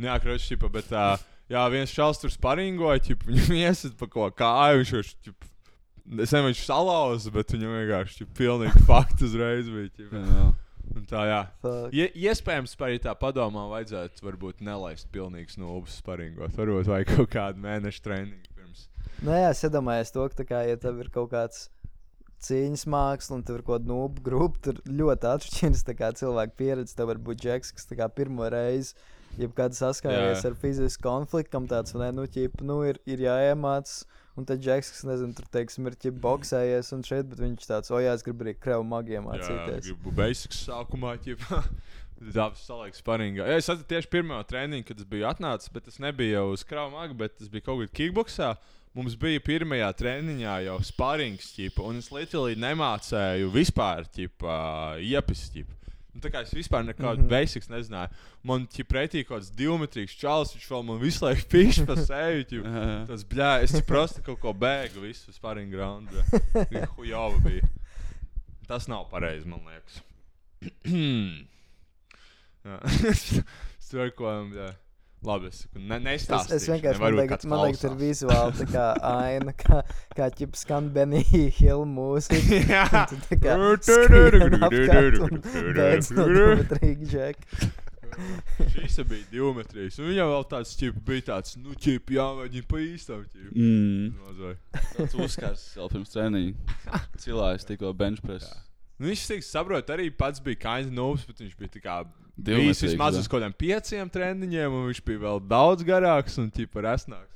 neakrauts, ķip, bet, uh, jā, viens čals tur sparingoja, ķip, viņam iesit pa ko kāju, viņš, viņš, ķip, es nezinu, viņš salauza, bet viņam vienkārši, ķip, pilnīgi fakti uzreiz bija, ķip. Jā. Un tā, jā. Ie, iespējams, par tā padomā vajadzētu varbūt nelaist pilnīgs nūbus sparingot. Varbūt vajag kaut kādu mēnešu treniņu pirms. Nu, jā, es iedomājos to, ka, tā kā, ja tev ir kaut kāds cīņas māksla, un tur kaut kāda nūpa grupa. Tur ļoti atšķiras cilvēku pieredze. Tev var būt džeks, kas pirmo reizi. Jebkad saskāries Jā. ar fizisku konfliktu, kam tāds ne, nu, ķip, nu ir, ir jāiemācās. Un tad džeks, kas nezinu, tur teiksim, ir ķip boxējies un šeit, bet viņš tāds, o jā, es gribu arī krevu magiem Jā, mācīties. gribu basics sākumā, ķipā. Tā saliek sparingā. Jā, es atceros tieši pirmo treniņu, kad es biju atnācis, bet tas nebija jau uz kraumaga, bet tas bija kaut kādā kickboxā. Mums bija pirmajā treniņā jau sparings, ķipa, un es literally nemācēju vispār, ķipa. Nu, tā kā es vispār nekādu mm. -hmm. basics nezināju. Man ir pretī kaut kāds divmetrīgs čalis, viņš vēl man visu laiku pīš pa seju. Tas bļā, es prosti kaut ko bēgu visu sparingu raundu. Hujova bija. Tas nav pareizi, man liekas. Ko. Jā. Labi, es ne, Es, nestāstīšu. es vienkārši nevaru, man liekas, kāds man liekas, ir vizuāli tā kā aina, kā, kā ķip skan Benija Hill mūzika. Jā. Tā kā divatrīga džeka. Šis bija divmetrīgs. Un viņam vēl tāds ķip, bija tāds, nu, ķip, jāmēģina pa īstam. ķip. Mm. Tas uzkars vēl pirms treniņa. Cilājs tikko benchpress. Nu, viņš cik saprot, arī pats bija kind nobs, bet viņš bija tā kā Bijis vismaz uz kaut kādiem pieciem treniņiem, un viņš bija vēl daudz garāks un ķipa resnāks.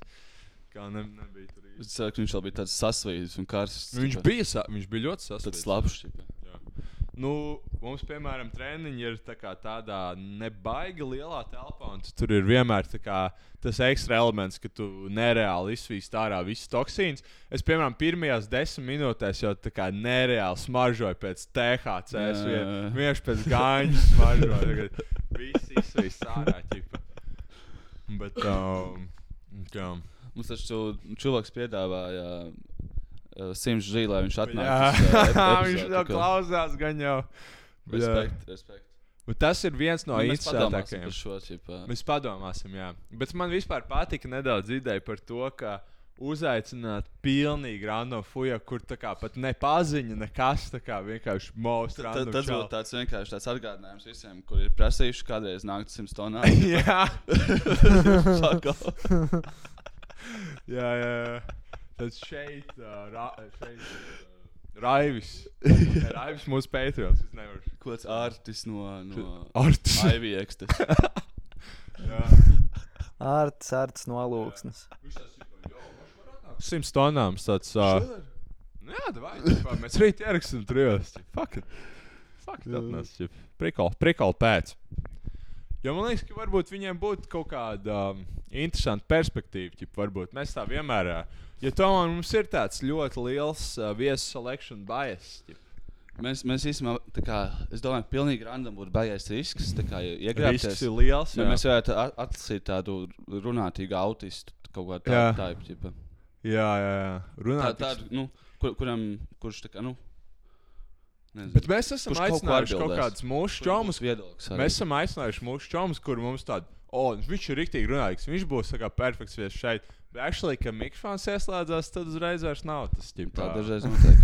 Kā ne, nebija tur īsti. Es ceru, ka viņš vēl bija tāds sasvīdis un karsts. Viņš bija, sa- viņš bija ļoti Tāds sasprāstīgs. Nu, mums, piemēram, treniņi ir tā tādā nebaigi lielā telpā, un tu tur ir vienmēr kā tas ekstra elements, ka tu nereāli izsvīst ārā visas toksīnas. Es, piemēram, pirmajās desmit minūtēs jau tā kā nereāli smaržoju pēc THC. Vien- vienkārši pēc gāņa smaržoju. Viss izsvīst ārā. Ķipa. Bet, um, jā. Mums taču cilvēks piedāvāja uh, simts žīli, lai viņš Jā, atnāktu. viņš jau klausās, gan jau. Respekt, respekt. Bet tas ir viens no Nu, interesantākajiem. Mēs padomāsim, jā. Bet man vispār patika nedaudz ideja par to, ka uzaicināt pilnīgi random fuja, kur tā kā pat ne paziņa, nekas tā kā vienkārši random. Tas būtu tāds vienkārši tāds atgādinājums visiem, kuri ir prasījuši kādreiz nākt simts tonā. jā. Jā, jā, jā. Tad šeit, uh, ra, šeit uh, Raivis. Nē, Raivis mūsu Patreons. Es nevaru. Ko tas ārtis no, no Artis. IVX. tas. Jā. Ārts, ārts nolūksnes. Simts tonām tāds. Uh, jā, vai mēs rīt ieraksim trijos. Fuck it. Fuck it, atnāc. Prikol, prikol pēc. Jo man liekas, ka varbūt viņiem būtu kaut kāda um, interesanta perspektīva. Ķip, varbūt mēs tā vienmēr. Uh, jo tomēr mums ir tāds ļoti liels uh, viesu selection bias. Ķip. Mēs, mēs īstenībā, tā kā, es domāju, ka pilnīgi random būtu baigais risks. tā kā Iegrābties. Risks ir liels. Jā. Mēs varētu at- atlasīt tādu runātīgu autistu, kaut kādu Jā. tādu tipu. Jā, jā, jā. Tā, Runāt tādu, nu, kur, kuram, kurš tā kā, nu, nezinu. Bet mēs esam Kurš kaut aicinājuši kaut atbildēs. kādus mūsu čomus. Mēs esam aicinājuši mūsu čomus, kur mums tādu, o, viņš ir rīktīgi runājīgs. Viņš būs tā kā perfekts viesis šeit. Actually, kad mikrofons ieslēdzās, tad uzreiz vairs nav tas ģip, Tā dažreiz notiek.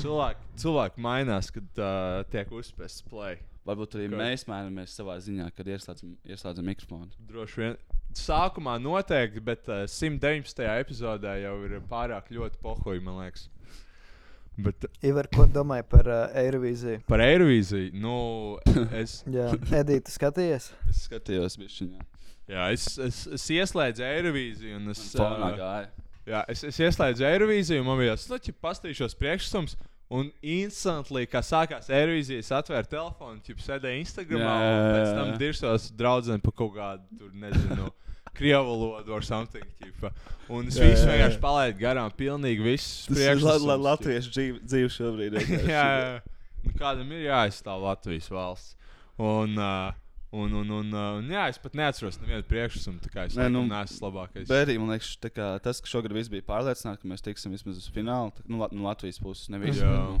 Cilvēki, cilvēki mainās, kad uh, tiek uzspēsts play. Varbūt arī Ka- mēs mainamies savā ziņā, kad ieslēdzam, ieslēdzam mikrofonu. Droši vien. Sākumā noteikti, bet uh, 119. epizodē jau ir pārāk ļoti pohoji, man liekas. Bet Ivar, ko domāji par uh, Eirovīziju? par Eirovīziju, nu, es, Jā, Edita, skaties. Es skatījos, bišķiņā. Jā, es, es, es ieslēdzu Eirovīziju un es. Fonā ā, gāja. Jā, es, es ieslēdzu Eirovīziju, un man bija nu, pastīšos priekšsums. Un instantly, kā sākās Eirovīzija, es atvēru telefonu, jau sēdēju Instagram, un pēc tam dirsos draudzene par kaut kādu, tur, nezinu, krievu valodu vai something. Ķipa. Un es Jā, visu vienkārši palaidu garām, pilnīgi visus Tas ir latviešu dzīve, šobrīd. jā, jā. Nu, kādam ir jāaizstāv Latvijas valsts. Un, uh, un, un, un, un jā, es pat neatceros nevienu priekšsumu, tā kā es Nē, nu, neesmu labākais. Bērī, man liekas, kā, tas, ka šogad viss bija pārliecināts, ka mēs tiksim vismaz uz finālu, tā, nu, no Latvijas puses. Nevis, nu,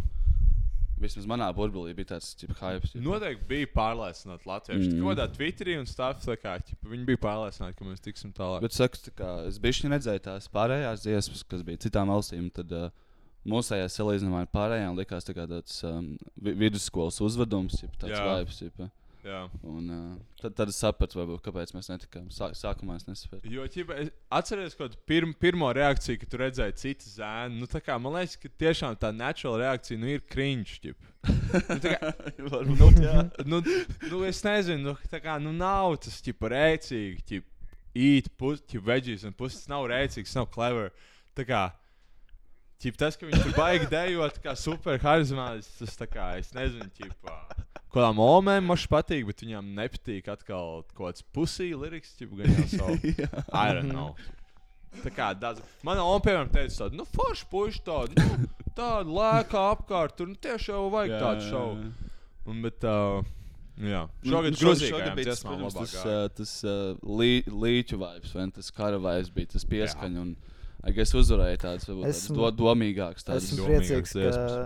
vismaz manā burbulī bija tāds hype. Noteikti bija pārliecināti latvieši. Mm. Kādā Twitterī un stāstā, tā kā ķipa, viņi bija pārliecināti, ka mēs tiksim tālāk. Bet saku, tā kā, es biju redzēju tās pārējās dziesmas, kas bija citām valstīm. Tad, uh, Mūsējās salīdzinājumā ar pārējām likās tā tāds um, vi- vidusskolas uzvedums, jeb tāds vibes. Jeb, Jā. Un, uh, tad, tad es sapratu, varbūt, kāpēc mēs netikām. Sā, sākumā es nesapratu. Jo, ķipa, es atceros, ka pirm, pirmo reakciju, kad tu redzēji citu zēnu, nu, kā, man liekas, ka tiešām tā naturāla reakcija nu, ir ķip. Nu, kā, jā. nu, nu, es nezinu, nu, tā kā, nu, nav tas ķipa, rēcīgi. Ķip, īt, pusi, veģijas, un puses nav rēcīgs, nav clever. Tā kā, ķip, tas, ka viņi tur baigi dejot, kā super harizmātis, tas tā kā, es nezinu, ķipā. Kādām omēm man šis patīk, bet viņām nepatīk atkal kaut kāds pusī liriks, ķip, gan jau savu. I don't know. Tā kā daudz. Mana oma, piemēram, teica, tādu, nu, forši puiši tādu, nu, tādu lēkā apkārt, tur nu, tieši jau vajag Jā, tādu šovu. Un, bet, uh, jā, Nu, šogad nu, šogad grūzīgajām bija tas, protams, tas, uh, tas uh, lī, līķu vibes, vai tas kara vibes bija tas pieskaņa. Un, es uzvarēju tādas, varbūt tādas Esmu- do, domīgākas. Tādas. Esmu priecīgs, ka.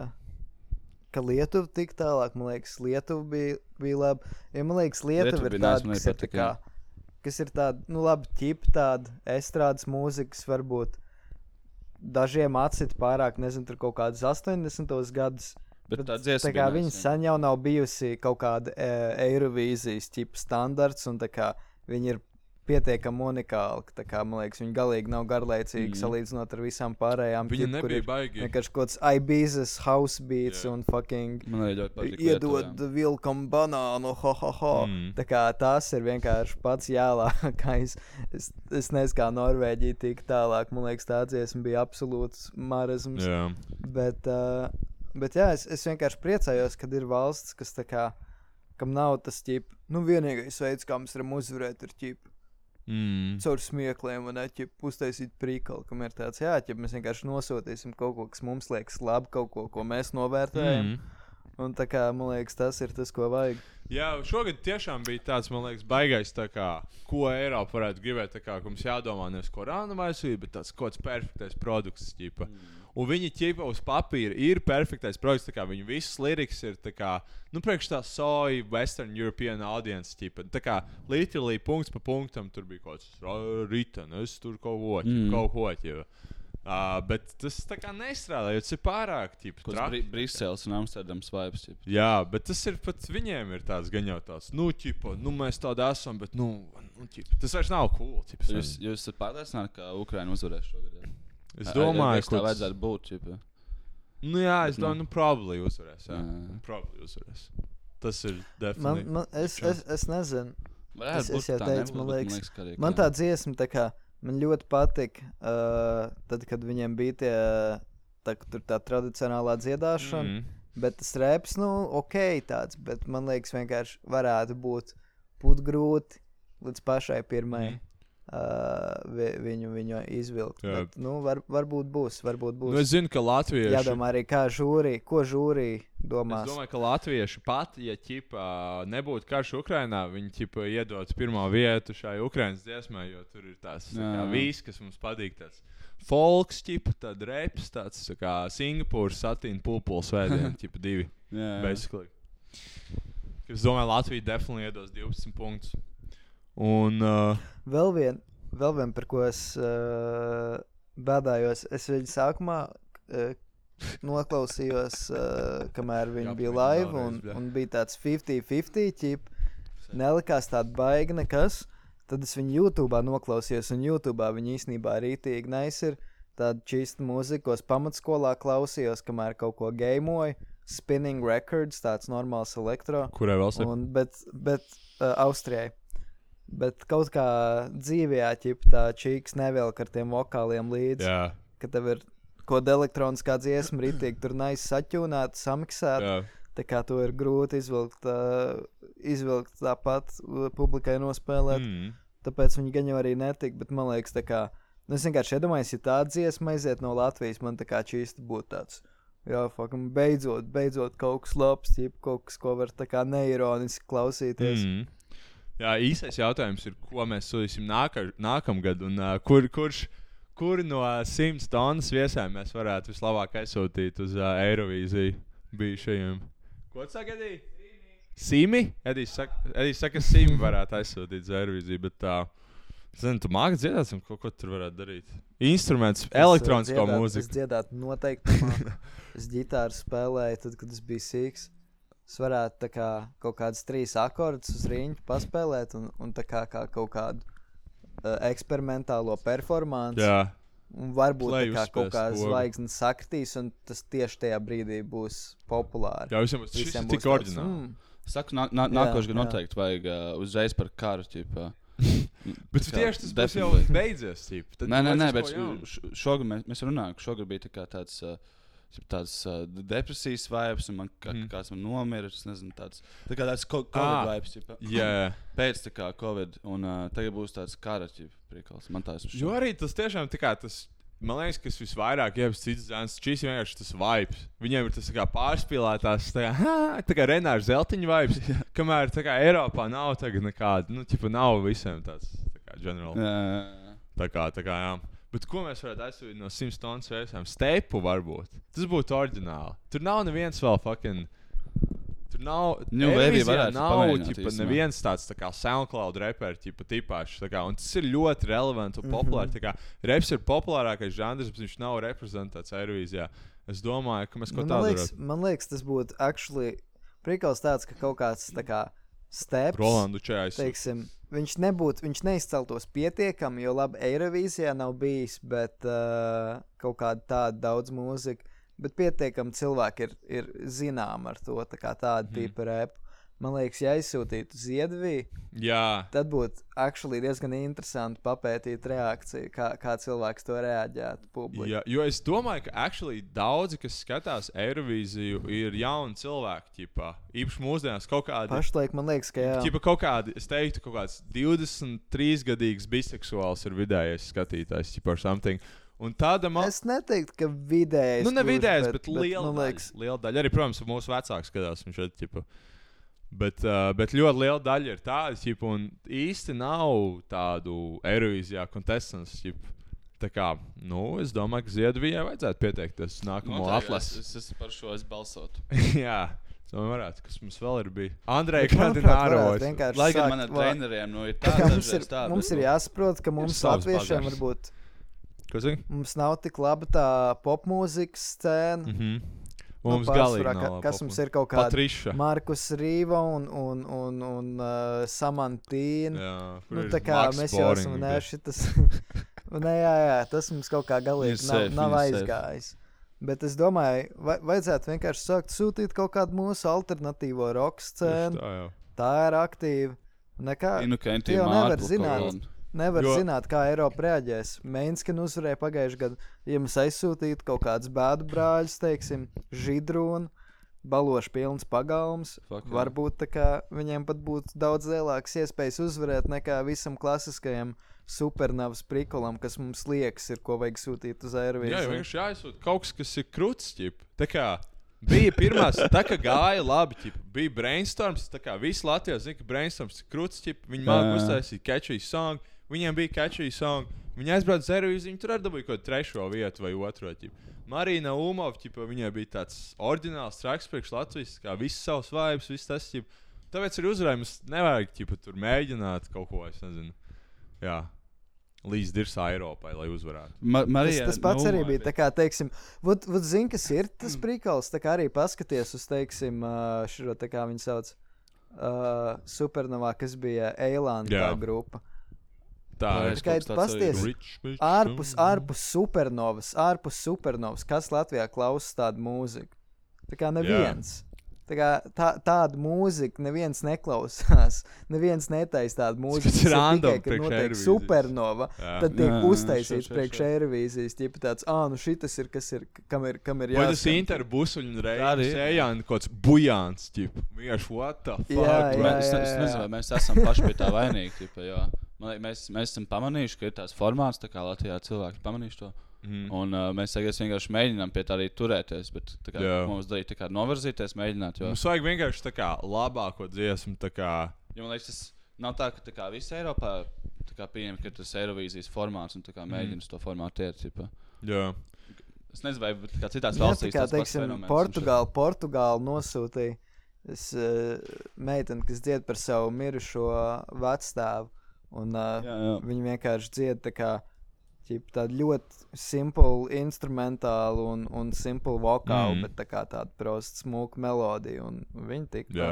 Ka Lietuva tik tālāk. Man liekas, Lietuva bija, bija laba. Ja man liekas, Lietuva Lietuva ir tāda, kas ir, tā kā, kas ir tāda, nu, labi, ķipa tāda estrādes mūzikas, varbūt dažiem atsit pārāk, nezinu, tur kaut kādas 80. gadus. Bet tā dziesma tā kā viņa sen jau nav bijusi kaut kāda e, Eirovīzijas tipa standarts, un tā kā viņi ir pietiekami unikāli. tā Kā, man liekas, viņi galīgi nav garlaicīgi mm. Salīdzinot ar visām pārējām. Viņa ķip, nebija baigi. Vienkārši kaut kāds Ibizas house beats Jā. un fucking Man ļoti patīk. iedod vilkam banānu, ho, ho, ho. Mm. Tā kā tas ir vienkārši pats jālākais. Es, es nezinu, kā Norvēģija tik tālāk. Man liekas, tā dziesma bija absolūts marazms. Jā. Bet, uh, bet jā, es, es vienkārši priecājos, kad ir valsts, kas tā kā, kam nav tas ķip, nu vienīgais veids, kā mēs varam uzvarēt, ir ķip. Mm. Caur smiekliem, un ķip, uztaisīt prīkalu, kam ir tāds, jā, ķip, mēs vienkārši nosūtīsim kaut ko, kas mums liekas labi, kaut ko, ko mēs novērtējam. Mm. Un tā kā man liekas, tas ir tas, ko vajag. Jā, šogad tiešām bija tāds, man liekas, baigais, tā kā, ko Eiropa varētu gribēt. Tā kā mums jādomā nevis ko rānamaisīt, bet tāds kaut kāds perfektais produkts. Ķipa. Mm. Un viņi ķipa uz papīra ir perfektais kā Viņu visas lirikas ir kā, nu, priekš tā soja, Western European audience. Ķipa. Tā kā literally punkts pa punktam tur bija kaut kas rītdienas, tur kaut ko, ķipa, Mm. kaut ko. Ķipa. Uh, bet tas tā kā nestrādā, jo tas ir pārāk kāds Briseles un Amsterdams vibes. Ķip. Jā, bet tas ir pat viņiem ir tāds gan jau tāds, nu, ķipa, nu mēs tādi esam, bet, nu, nu ķipa, tas vairs nav cool. Ķipa, Jūs, jūs esat pārliecināti, ka Ukraiņa uzvarēs šogad. Es domāju, liekas, tā ka vajadzētu būt. Ķip. Nu, jā, es Bet, nu. domāju, nu, probably uzvarēs. Jā, Jā. Nu, probably uzvarēs. Tas ir Man, definitīvi. man, es, es, es nezinu. Es- es jau tā teicu, man liekas, ka arī Man ka- tā dziesma, tā kā, man ļoti patika, uh, tad, kad viņiem bija tie, tā, tur tā tradicionālā dziedāšana. Mm. Mm. Bet tas reps, nu, ok, tāds, bet man liekas, vienkārši varētu būt būt grūti līdz pašai pirmai. Mhm. Uh, vi, viņu, viņu izvilkt. Jā. Bet, nu, var, varbūt būs. Varbūt būs. Nu, es zinu, ka Latvieši. Jādomā arī, kā žūrī, ko žūrī Es domās. domāju, ka latvieši pat, ja ķipa, nebūtu karš Ukrajinā, viņi ķipa, iedod pirmo vietu šai Ukraiņas dziesmai, jo tur ir tās viss, kas mums patīk. Tas folks, ķipa, tad reps, tāds tā kā Singapūras satīna pulpuls vēdienu, ķipa divi. Jā, jā. Basically. Es domāju, Latvija definitīvi iedos 12 punktus. Un uh, Vēl viena, vēl vien, par ko es uh, bēdājos. Es viņu sākumā uh, noklausījos, uh, kamēr viņi bija live, un, un bija tāds 50-50 ķip. Nelikās tāda baigta nekas. Tad es viņu YouTube noklausījos, un YouTube viņi īstenībā rītīgi nice ir. Tāda čista mūzika, ko es pamatskolā klausījos, kamēr kaut ko gameoju. Spinning records, tāds normāls elektro. kurai valsts? Un, bet bet uh, Austrijai. Bet kaut kā dzīvē, ja tā čīks nevelk ar tiem vokāliem līdzi, Jā, ka tev ir kaut kāda elektroniskā dziesma, rītīgi tur nais saķūnēta, samiksēta. jā. Tā kā to ir grūti izvilkt, uh, izvilkt tāpat uh, publikai nospēlēt. Mm. Tāpēc viņi gan jau arī netika, bet man liekas, tā kā. Nu, es vienkārši iedomājos, ja tā dziesma aiziet no Latvijas, man tā kā čīsti būtu tāds. Jā, fakam, beidzot, beidzot kaut kas labs, jeb kaut kas, ko var tā kā neironiski klausīties. Mm. Jā, īsais jautājums ir, ko mēs sūtīsim nāka, nākamgad, un uh, kur, kurš, kur no simts tonnas viesēm mēs varētu vislabāk aizsūtīt uz uh, Eirovīziju bijušajiem. Ko tu Edī? Simi? Edijs saka, Edijs saka, ka Simi varētu aizsūtīt uz Eirovīziju, bet tā. Es nezinu, tu māki dziedāt, ko, ko tur varētu darīt? Instruments, elektronisko Es mūziku. dziedātu noteikti. es ģitāru spēlēju, tad, kad es biju sīgs. Es varētu tā kā, kaut kādus trīs akordus uz rīņķa paspēlēt un, un tā kā, kā kaut kādu uh, eksperimentālo performanci. Jā. Un varbūt tā kā kaut uzspēs kā pogu. zvaigznes sakritīs, un tas tieši tajā brīdī būs populāri. Jā, visiem būs- šis ir tik tāds, oriģināli. mm, Saku, nā, nā, nākošais gadu noteikti vajag uh, uzreiz par karu. Ķipa. Bet kā tieši tas būs jau beidzies. Nē, nē, nē, bet šogad mēs, mēs runājām, ka šogad bija tā kā tāds. Uh, Tāds uh, depresijas vibes, un man kā, mm. kāds man nomira. Es nezinu, tāds tā kā tāds Ah, covid vibes. ķipa. jā. Pēc tā kā covid, un uh, tagad būs tāds kara priekals. Man tās Jo arī tas tiešām tā kā tas. Man liekas, kas visvairāk iepas cits zēns, šis ir vienkārši tas vibes. Viņiem ir tas tā kā pārspīlētās, tā kā, tā kā Renārs Zeltiņa vibes. kamēr tā kā Eiropā nav tagad nekāda, nu, tipa nav visiem tāds, tā kā general. Jā. Tā kā, tā kā, jā. Bet ko mēs varētu aizsūtīt no 100 tonnas vēsām? Stepu varbūt. Tas būtu oriģināli. Tur nav neviens vēl fucking. Tur nav. Nu, Vēbī varētu nav ķipa, neviens tāds tā kā SoundCloud reperis, tipa tipāšs. tā kā, Un tas ir ļoti relevanti un populārs. Mm -hmm. Reps ir populārākais žanrs, bet viņš nav reprezentēts Eirovīzijā. Es domāju, ka mēs kaut man, tādu liekas, man liekas, tas būtu actually prikals tāds, ka kaut kāds tā kā steps. Rolandu Čējs. Viņš nebūtu, viņš neizceltos pietiekami, jo labi, Eirovīzijā nav bijis, bet uh, kaut kāda tāda daudz mūzika. Bet pietiekami cilvēki ir, ir zināmi ar to tā tādu mm. tipu repu. Man liekas, ja aizsūtītu Ziedviju, Jā. tad būtu actually diezgan interesanti papētīt reakciju, kā, kā cilvēks to reaģētu publiski. Jā, jo es domāju, ka actually daudzi, kas skatās Eirovīziju, ir jauni cilvēki. Ķipā. Īpaši mūsdienās kaut kādi. Pašlaik man liekas, ka jā. Ķipa kaut kādi, es teiktu, kaut kāds 23 gadīgs biseksuāls ir vidējais skatītājs, ķipa ar something. Un tāda man. Es neteiktu, ka vidējais. Nu, ne vidējais, bet, bet liela, man liekas, daļa, liela daļa. Arī, protams, mūsu vecāks skatās viņš šeit, ķipa. Bet, uh, bet ļoti liela daļa ir tāda, ķipa, un īsti nav tādu Eirovīzijā kontestants, ķipa. Tā kā, nu, es domāju, ka Ziedvijai vajadzētu pieteikties uz nākamo Noteikti, atlasi. Es, es par šo es balsotu. Jā, tas varētu, kas mums vēl ir bijis. Andrei, Bet, kāda ir vienkārši Lai gan man ar treneriem nu, ir tā kā mums ir, tā, mums ir nu, jāsaprot, ka mums latviešiem varbūt Ko zini? mums nav tik laba tā popmūzikas scēna. Mm -hmm. Nu, Mums pārsvarā, galīgi ka- nav kas laba mums ir kaut kāda Patriša. Markus Rīva un, un, un, un uh, Samantīna. Jā, Nu, tā kā Max mēs jau esam Boring, nēši tas. Nē, jā, jā, tas mums kaut kā galīgi nav, safe, nav ir safe. aizgājis. Bet es domāju, vai, vajadzētu vienkārši sākt sūtīt kaut kādu mūsu alternatīvo roka scēnu. Tā. Tā ir aktīva. Nekā, Kentī jau nevar zināt, kaut nevar Jo- zināt, kā Eiropa reaģēs. Mainskina uzvarēja pagājušajā gadā. Ja mums aizsūtītu kaut kādus bēdu brāļus, teiksim, židrūnu, balošu pilns pagalms, Fuck, jā. varbūt kā viņiem pat būtu daudz lielākas iespējas uzvarēt nekā visam klasiskajam supernovas prikolam, kas mums liekas, ir ko vajag sūtīt uz Jā, jau Eirovīziju. vienkārši jāizsūta kaut kas, kas ir krūts. ķip. Tā kā bija pirmā, tā kā gāja labi, ķip, bija brainstorms. Tā kā visi Latvijas zina, ka brainstorms ir krūts. ķip, Viņi Jā, māca jā. uztaisīt catchy song. Viņiem bija catchy song. Viņi aizbrauca uz Eirovīziju, viņi tur arī dabūja kaut kādu trešo vietu vai otro. Ķip. Marina Umova, ķip, viņai bija tāds oriģināls traks priekš Latvijas, kā viss savs vibes, viss tas. Ķip. Tāpēc arī uzvarējums nevajag ķip, tur mēģināt kaut ko, es nezinu. Jā. Līdz dirsā Eiropai, lai uzvarētu. Ma Tas, Marija, tas pats nu, arī bija. Tā kā, teiksim, vot, vot zini, kas ir tas prikals. Tā kā arī paskaties uz, teiksim, šo, tā kā viņi sauc, uh, supernovā, kas bija Eilanda Jā. grupa. Tā ir. arī pasties, ārpus, ārpus supernovas, ārpus supernovas, kas Latvijā klausa tādu mūziku. Tā kā neviens. Tā kā tā, tādu mūziku neviens neklausās. Neviens netaisa tādu mūziku. Tas ir random tikai, kad priekš notiek supernova. Jā. Tad tiek Jā, jā, uztaisīts priekš šo. Eirovīzijas. Tipa tāds, ah, nu šis ir, kas ir, kam ir, kam ir Vai tas interbusuļu reizes ejāni kaut kāds bujāns, ķip. Vienkārši what the fuck? Jā, bro? jā, Mēs, es, jā. nezinu, vai mēs esam paši pie tā vainīgi. Tipa, jo, man, liek, mēs, mēs esam pamanījuši, ka ir tāds formāts, tā kā Latvijā cilvēki pamanījuši to. Mhm. Un uh, mēs tagad vienkārši mēģinām pie tā arī turēties. Bet tā kā, Jā. mums darīt tā kā novirzīties, mēģināt. Jo, Mums vajag vienkārši tā kā labāko dziesmu, tā kā. jo man liekas, tas nav tā, ka tā kā visa Eiropā tā pieņem, ka tas ir Eirovīzijas formāts un tā Mhm. mēģina uz to formātu iet. Tipa. Jā. Es nezinu, vai tā kā citās Jā, tā valstīs teiksim, fenomens, un Portugāla, Portugāla nosūtīja es, uh, meiteni, kas dzied par savu mirušo vecstāvu. Un, uh, Jā, jā. Viņi vienkārši dzied tā kā Ķip, tāda ļoti simpla instrumentāla un, un simpla vokāla, Mm. mm. bet tā kā tāda prosta smuka melodija. Un viņi tik Jā.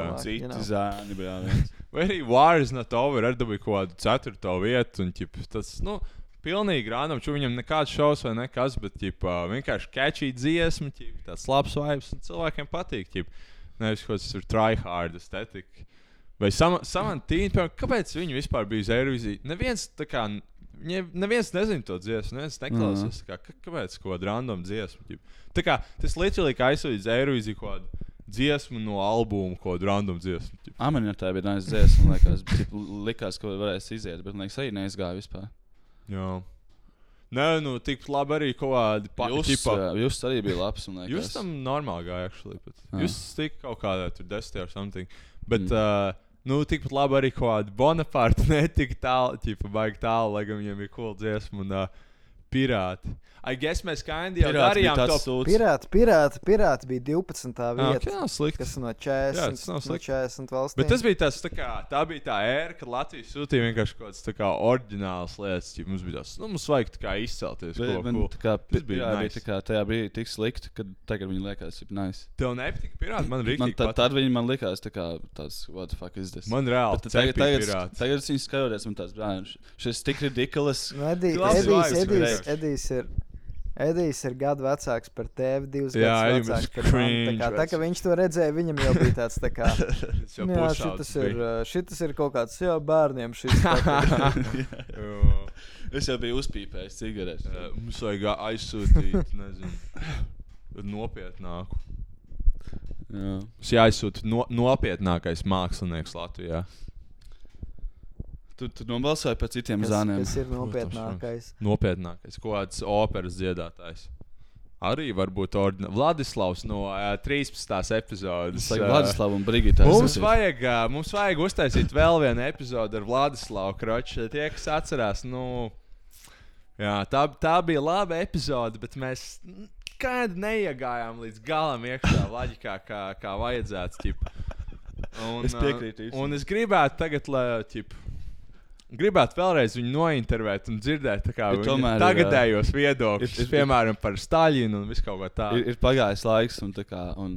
know. zēni, bija viens. Vai arī War is not over, arī dabūja kaut kādu ceturto vietu. Un, ķip, tas, nu, pilnīgi random, ču viņam nekāds šovs vai nekas, bet ķip, vienkārši catchy dziesma, ķip, tāds labs vibes un cilvēkiem patīk. Ķip. Nevis kaut kas tur tryhard estetika. Vai samantīni, piemēram, kāpēc viņi vispār bija uz Eiroviziju? Neviens tā kā. Viņiem neviens nezina to dziesmu, neviens neklausās. Mm. Kā, kāpēc kaut kāda random dziesma? Tā kā tas literally kā aizsūtīt Eiroviziju kaut kādu dziesmu no albuma, kādu random dziesmu. ķip. Aminatā bija nāc dziesma, liekas, tip, likās, ka varēs iziet, bet liekas, arī neizgāja vispār. Jā. Nē, nu, tik labi arī kaut kādi jā, jūs arī bija labs. Jūs tam normāli gājāt, actually. Bet jūs tik kaut kādā tur desmitā vai something. Bet, mm. uh, nu, tikpat labi arī kaut kāda Bonaparte netika tālu, ķipa, baigi tālu, lai gan viņiem bija cool dziesma un uh, pirāti. I guess mēs kandi jau Pirāts bija darījām to. sūds. Pirāti, pirāti, pirāti bija 12. Jā, vieta. ok, nav slikti. Kas no Jā, 40, tas nav no slikti. 40 valstīm. Bet tas bija tas, tā, kā, tā bija tā ēra, kad Latvija sūtīja vienkārši kaut kādas tā kā oriģinālas lietas. Ķip, mums bija tas, nu, mums vajag tā kā izcelties. Bet, ko, man, ko. tā kā, Tas bija jā, bija nice. tā kā tajā bija tik slikti, ka tagad viņi liekas, ka nice. Tev nepatika pirāti, man Man rīktīgi tad, tad viņi man likās, tā kā tāds, what the fuck is this? Man reāli Bet tagad, tagad, pirāts. tagad es viņu skatoties, man tāds, brāļ, šis tik ridiculous. Edi- Labs Edijs, vibes, Edijs. Edijs ir. Edijs ir gadu vecāks par tevi, divus Jā, gadus vecāks par mani. Tā, kā, tā kā viņš to redzēja, viņam jau bija tāds, tā kā, Tas jau jā, šitas ir, uh, šitas ir kaut kāds, jā, bērniem šis. Es jau biju uzpīpējis cigaretes. Jā, Mums vajag aizsūtīt, nezinu, nopietnāku. Jā. Mums jāizsūta no, nopietnākais mākslinieks Latvijā. Tu, tu nobalsoji par citiem kas, zāniem. kas ir nopietnākais. Nopietnākais, kaut kāds operas dziedātājs. Arī varbūt ordina... Vladislavs no uh, 13. epizodes. Tas ir ā, Vladislav un Brigita. Mums vajag, ā, mums vajag uztaisīt vēl vienu epizodi ar Vladislavu Kroču. Tie, kas atcerās, nu, jā, tā, tā bija laba epizode, bet mēs kādi neiegājām līdz galam iekšā loģikā, kā, kā vajadzētu. ķip. Un, Es piekrītu īstenībā. Un es gribētu tagad, lai. ķip, Gribētu vēlreiz viņu nointervēt un dzirdēt viņa tagadējos viedokļus, ir- ir- piemēram, par Staļinu un visu kaut ko tādu. ir, ir pagājis laiks, un, kā, un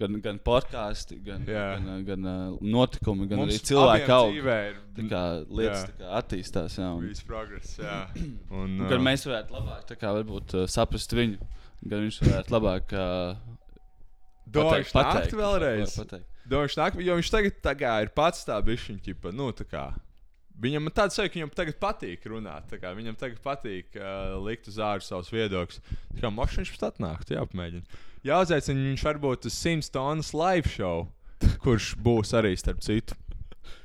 gan, gan podkāsti, gan, Jā. gan, gan uh, notikumi, gan Mums arī cilvēki aug. ir kā lietas tā kā attīstās. Jā, un, progress. Jā. Un, un, ā, gan mēs varētu labāk kā, varbūt, uh, saprast viņu, gan viņš varētu labāk uh, viņš nākt vēlreiz. pateikt. Domāju, viņš nāk, jo viņš tagad ir pats tā bišķiņa, ķipa, nu, tā kā. Viņam tāds sajūta, ka viņam tagad patīk runāt. viņam tagad patīk uh, likt uz ārā savus viedokļus. Tā kā makšķis viņš pat atnākt, jāpamēģina. Jāuzaicina viņš varbūt uz 100 tonnas live show, kurš būs arī starp citu.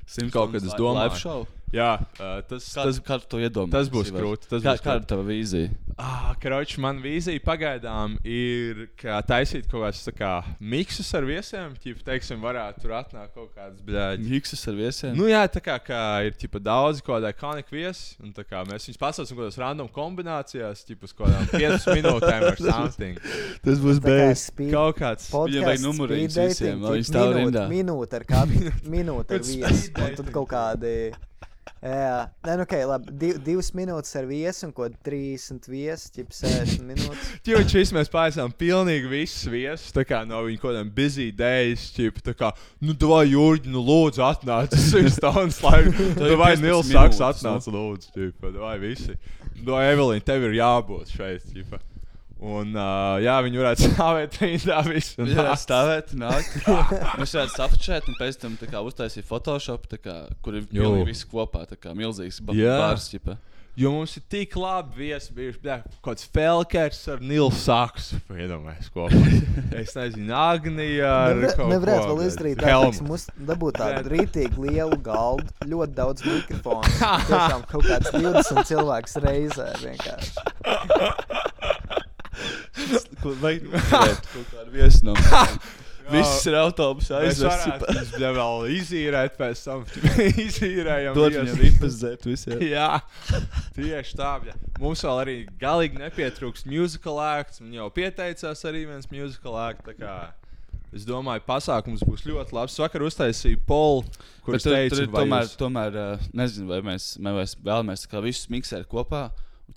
Simpsons Kaut kad es domāju. Jā, tas, Kā, tas, kā tu to iedomājies? tas būs krūti. Tas Kā, būs kāda ir tava vīzija? Ah, Kroč, man vīzija pagaidām ir kā taisīt kaut kādus kā miksus ar viesiem. Ķip, teiksim, varētu tur atnākt kaut kādas bļāģis. Mikses ar viesiem? Nu, jā, tā kā, kā ir ķipa, daudz kaut kāda ikonika viesi. un kā Mēs viņus pasaucam kaut kādās random kombinācijās, tipā uz kaut kādām 5 minūtēm ar something. Tas būs speed- Kaut kāds. Viņam vajag podcasts, numuriņus speed visiem, tik stāv minūte- rindā. Minūte ar kādu minūti ar speed Un tad kaut kādi. Jā, nē, nu, okay, labi. Div, divas minūtes ar viesu un ko 30 viesu, ķip 60 minūtes. Ķipa, šis mēs pārsām pilnīgi visus viesus, tā kā no viņa kaut kādiem busy days, ķipa, tā kā, nu, vai Jurģi, nu, lūdzu, atnāc, tas ir stāvs, lai, ir vai 15 Nils Saks minūtes, atnāc, lūdzu, ķipa, vai visi. No Evelīna, tev ir jābūt šeit, ķipa. Un, uh, jā, viņi varētu stāvēt rindā visu. Jā, nākt. stāvēt, nākt. Mēs varētu safučēt un pēc tam uztaisīt Photoshop, kā, kur ir Jo. pilnīgi viss kopā. Tā kā milzīgs ba- Jā. bars. ķipa. Jo mums ir tik labi viesi bijuši. Bļā, kaut kāds Felkers ar Nilu Saksu. Iedomājieties, kopā. Es nezinu, Agnija ar Nevar- kaut Nevarētu vēl izdarīt tā, Helmu. ka mums dabūt tādu rītīgi lielu galdu, ļoti daudz mikrofonu. Tiešām kaut kāds 20 cilvēks reizē vienkārši. Turēt Kaut kādu viesnam. Viss ir autobusā aizvests. viņus bļā vēl izīrēt pēc tam. Izīrējam. Dod viņam ripas dzēt visiem. Jā, tieši tā. Bļa. Mums vēl arī galīgi nepietrūks musical acts. Man jau pieteicās arī viens musical acts. Es domāju, pasākums būs ļoti labs. Vakar uztaisīju polu, kurš teica, vai tomēr, tomēr nezinu, vai mēs, vai mēs vēlamies visus miksēt kopā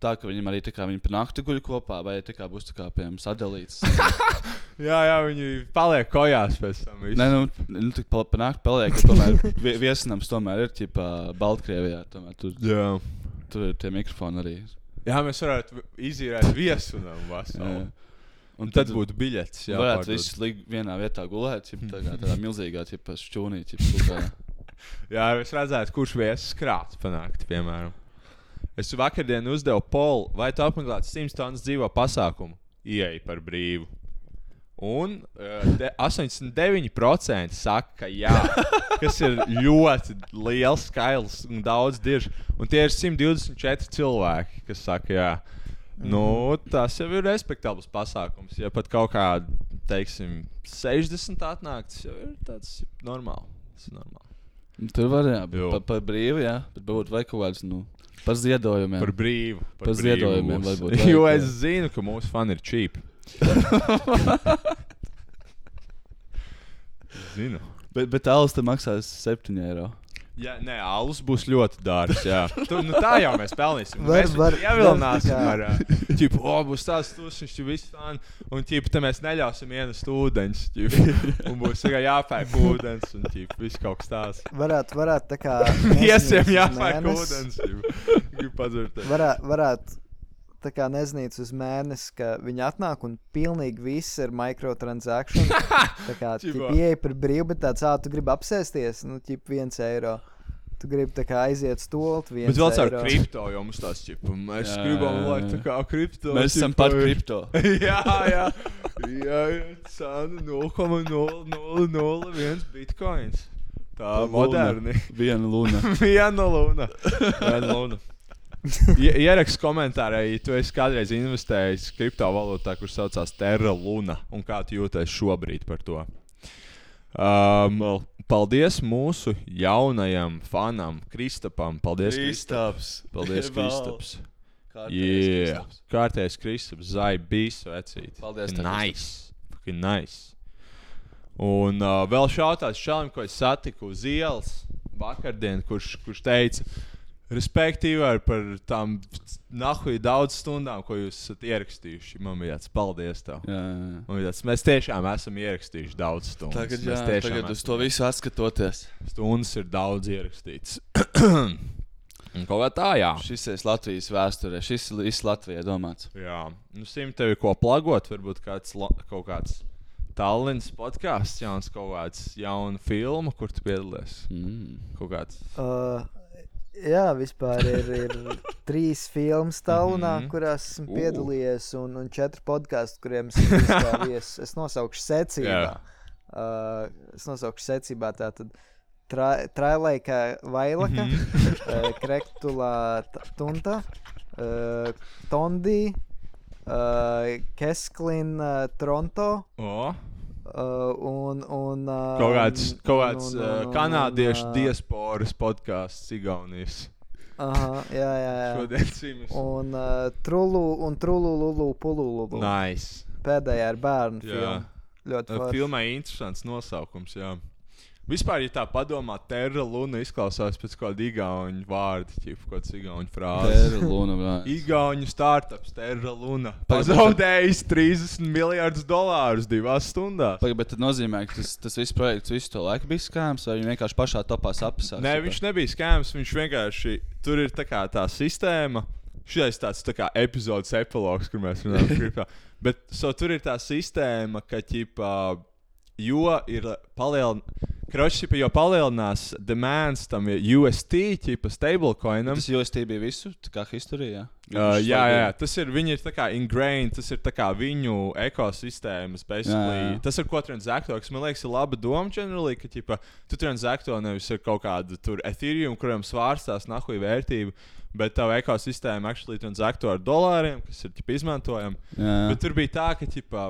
tā, ka viņam arī tā kā viņi pa nakti guļ kopā, vai tā kā būs tā kā, piemēram, sadalīts. Jā, jā, viņi paliek kojās pēc tam. visi. Nē, nu, nu tā pa, pa nakti paliek, ka tomēr vie- viesnams tomēr ir, ķipā, Baltkrievijā, tomēr tur, Jā. tur ir tie mikrofoni arī. jā, mēs varētu izīrēt viesunam veselu. Un Un tad būtu biļetes. Jā, varētu viss likt vienā vietā gulēt, ķip, tā kā tādā milzīgā, ķipā, Jā, es redzētu, kurš viesis krāts panākt, piemēram. Es vakardien uzdevu polu, vai tu apmeklētu 100 tonnas dzīvo pasākumu, ieeja par brīvu. Un uh, de- 89% saka, ka jā, kas ir ļoti liels skaits un daudz dirž. Un tie ir 124 cilvēki, kas saka, jā. Nu, tas jau ir respektabls pasākums. Ja pat kaut kāda, teiksim, 60 atnāk, tas jau ir tāds normāls. Normāli. Tur var, jā, Jo. par pa brīvu, jā, bet būtu vai kaut kāds, nu, par ziedojumiem. Par brīvu. Par brīvu ziedojumiem būs. varbūt Jo vajag, es zinu, ka mūsu fani ir cheap. Zinu. Bet, bet alus te maksās 7 eiro. Jā, nē, alus būs ļoti dārgs. jā. Tu, nu, tā jau mēs pelnīsim. Var- mēs var- ievilināsim var ar, ķipu, o, būs tāds stūris, viņš ir viss fani. Un, ķipu, te mēs neļausim ienest ūdeņus. ķipu. Un būs tikai jāpērk ūdens un, ķipu, viss kaut kas tāds. Varētu, varētu tā kā. Viesiem jāpērk ūdens. Varētu, varētu tā kā nezinīt uz mēnesi, ka viņi atnāk un pilnīgi viss ir microtransakcijas. Tā kā pieeji par brīvu, bet tāds, ah, tu gribi apsēsties, nu, ķip viens eiro. Tu gribi tā kā aiziet stulti. Bet vēl ar kripto, jo mums tas ir. Mēs Jā, gribam, lai tā kā kripto. Mēs esam par kripto. jā, jā. jā, cena 0,001 bitkoins. Tā Luna. moderni. Viena luna. Viena luna. Viena luna. Ie- Ieraksti komentārā, ja tu esi kādreiz investējis kriptovalūtā, kurš saucās Terra Luna, un kā tu jūties šobrīd par to. Um, paldies mūsu jaunajam fanam, Kristapam. Paldies, Kristap. Kristaps. Paldies. Kristaps. Jā, Kristaps. kārtējais Kristaps, Zaibīs, vecīt. Paldies, Nice. Fucking nice. Un uh, vēl šautās šādim, ko es satiku uz ielas vakardien, kurš, kurš teica, respektīvi ar par tām nahuj daudz stundām, ko jūs esat ierakstījuši. Man bija tāds paldies tev. Jā, jā, jā. Tāds, mēs tiešām esam ierakstījuši daudz stundu. Tagad, jā, tagad uz to visu atskatoties. Stundas ir daudz ierakstīts. Un kaut kā tā, jā. Šis ir Latvijas vēsturē, šis ir Latvijai domāts. Jā, nu, simt tevi ko plagot, varbūt kāds, kaut kāds Tallinas podkāsts, jauns kaut kāds jauna filma, kur tu piedalies. Mm. Kaut kāds. Uh, jā, vispār ir, ir trīs filmas Tallinā, mm. -hmm. kurās esmu piedalījies, un, un četri podkāsti, kuriem esmu viesis. Es nosaukšu secībā. Jā. Uh, es nosaukšu secībā tātad. Tra- Trailēka Vailaka, mm. -hmm. uh, Krektulā Tunta, uh, Tondī, uh, Kesklina Toronto. O, Uh, un, un, uh, kaut kāds, kaut un- kāds un- uh, un- un, kanādiešu uh, diasporas podkāsts Igaunijas. Aha, jā, jā, jā. Šodien cīnās. Un uh, trulu un trulu lulu pululu. Nice. Pēdējā ir bērnu Jā. filma. Ļoti Uh, forši. Filmai interesants nosaukums, jā. Vispār, ja tā padomā, Terra Luna izklausās pēc kāda igauņu vārda, ķip, kaut kāds igauņu frāzes. Terra Luna, brāl. Igauņu startups, Terra Luna. Pazaudējis 30 miljardus dolārus divās stundās. Pagaid, bet tas nozīmē, ka tas, tas viss projekts visu to laiku bija skāms, vai viņi vienkārši pašā topā sapsās? Nē, viņš nebija skēms. Viņš vienkārši tur ir tā, tā sistēma. Šis tāds tā kā epizodes epilogs, kur mēs runājam par kripto. Bet so, tur ir tā sistēma, ka ķipa, jo ir palielināts. Kroķis, jo palielinās demands tam UST, ķipa stablecoinam. Tas UST bija visu, tā kā historijā. Uh, jā, jā, tas ir viņi ir tā kā ingrained, tas ir tā kā viņu ekosistēmas. basically. Jā, jā. Tas ir ko transakto, kas man liekas, ir laba doma, generally, ka ķipa, tu transakto nevis ar kaut kādu tur Ethereum, kuriem svārstās nahuj vērtību, bet tavu ekosistēmu actually transakto ar dolāriem, kas ir ķipa, izmantojami. Jā. Bet tur bija tā, ka ķipa,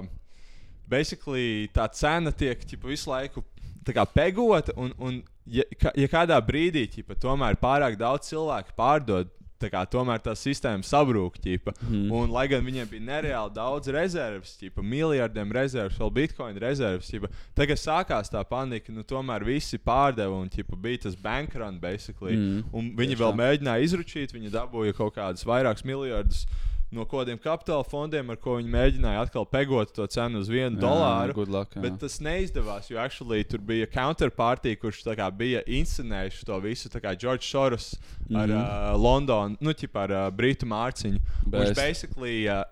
basically, tā cena tiek ķipa, visu laiku kā pegota, un, un ja, ja kādā brīdī ķipa, tomēr pārāk daudz cilvēku pārdod tā kā, tomēr tā sistēma sabrūk. Mhm. Un, lai gan viņiem bija nereāli daudz rezerves, ķipa, miljardiem rezerves, vēl bitkoinu rezerves, ķipa, tagad sākās tā panika, nu tomēr visi pārdeva un ķipa, bija tas bankrun, basically. Mhm. Un viņi Tieši vēl mēģināja izručīt, viņi dabūja kaut kādus vairākus miljardus. No kādiem kapitāla fondiem, ar ko viņi mēģināja atkal pegot to cenu uz vienu Jā, dolāru. luck, jā. bet tas neizdevās, jo actually, tur bija counterpartija, kurš kā, bija inscenējuši to visu. Tā kā George Soros ar Mhm. uh, Londonu, nu, ķipā, ar uh, Britu mārciņu. Viņš basically. Uh,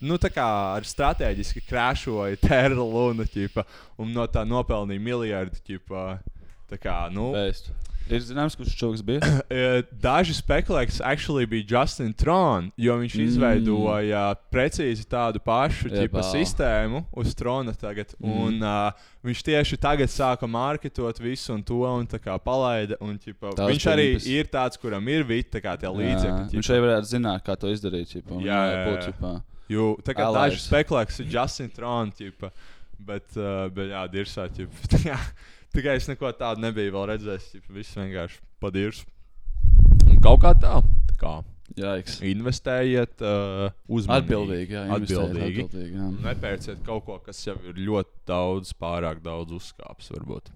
Nu, tā kā ar strateģiski krāšoja Terra Luna ķipa, un no tā nopelnīja miljardu. Ķipa, tā kā, nu, Best. Ir zināms, kurš čoks bija? Eh, Daži spekulē, ka tas actually bija Justin Trons, jo viņš mm. Izveidoja precīzi tādu pašu tipa, sistēmu uz trona tagad. Mm. Un, uh, viņš tieši tagad sāka marketot visu un to un tā kā palaida. Un, ķipa, viņš arī pelnības. ir tāds, kuram ir visi tie līdzekļi. Viņš arī varētu zināt, kā to izdarīt. Ķipa, Jā, jā, būt, jā. ķipa, Jo tā kā daži spekulē, ka tas ir Justin Trons, bet, uh, bet jā, dirsā. ķipa. Tikai es neko tādu nebiju vēl redzējis. Viss vienkārši padirs. Un kaut kā tā. tā kā. Jāiks. Investējiet uh, uzmanīgi. Atbildīgi, jā, atbildīgi. atbildīgi, jā. Nepērciet kaut ko, kas jau ir ļoti daudz, pārāk daudz uzkāpis. Varbūt.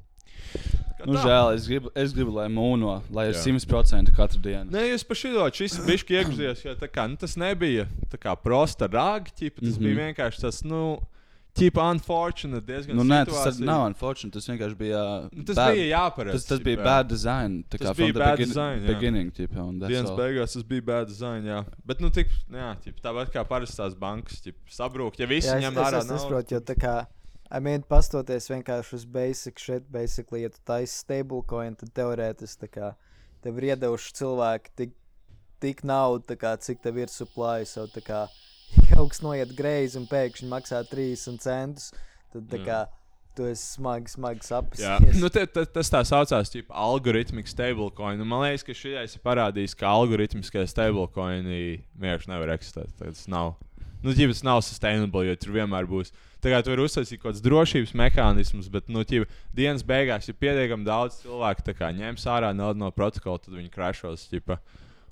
Kā Nu, tā. žēl, es gribu, es gribu, lai mūno, lai ir Jā. 100% katru dienu. Nē, jūs par šo šis bišķi iegūsties, jo kā, nu, tas nebija tā kā prosta rāga tas mm -hmm. bija vienkārši tas, nu, ķipa unfortunate diezgan Nu, nē, tas situācija. nav unfortunate. Tas vienkārši bija. Nu, tas bad- bija jāparedz, Tas, tas bija ķipa. bad design. Tā Tas kā bija from the bad begin- design, jā. beginning. That's Dienas all. beigās tas bija bad design, jā. Bet, nu, tik, jā, ķip, tāpat kā parastās bankas, ķip, sabrūk, ja visi Jā, es, ņem es, ārā es naudu. nesaprotu, jo tā kā, I mean, pastoties vienkārši uz basic shit, basically, ja tu taisi stablecoin, tad teorētiski tā kā tev ir iedevuši cilvēki tik, tik naudu, tā kā cik tev ir supply, so tā kā ja kaut kas noiet greizi un pēkšņi maksā 30 centus, tad tā kā tu esi smagi, smagi sapnis. nu, te, te, tas tā saucās, tipo, algoritmiski stablecoin. Un Man liekas, ka šī ir parādījis, ka algoritmiskie stablecoini vienkārši nevar eksistēt. Tas nav. Nu, ģip, tas nav sustainable, jo tur vienmēr būs. Tagad var uztaisīt kaut kāds drošības mehānisms, bet, nu, ģip, dienas beigās, ja pietiekami daudz cilvēku kā, ņems ārā naudu no protokola, tad viņi crashos. Ģipa.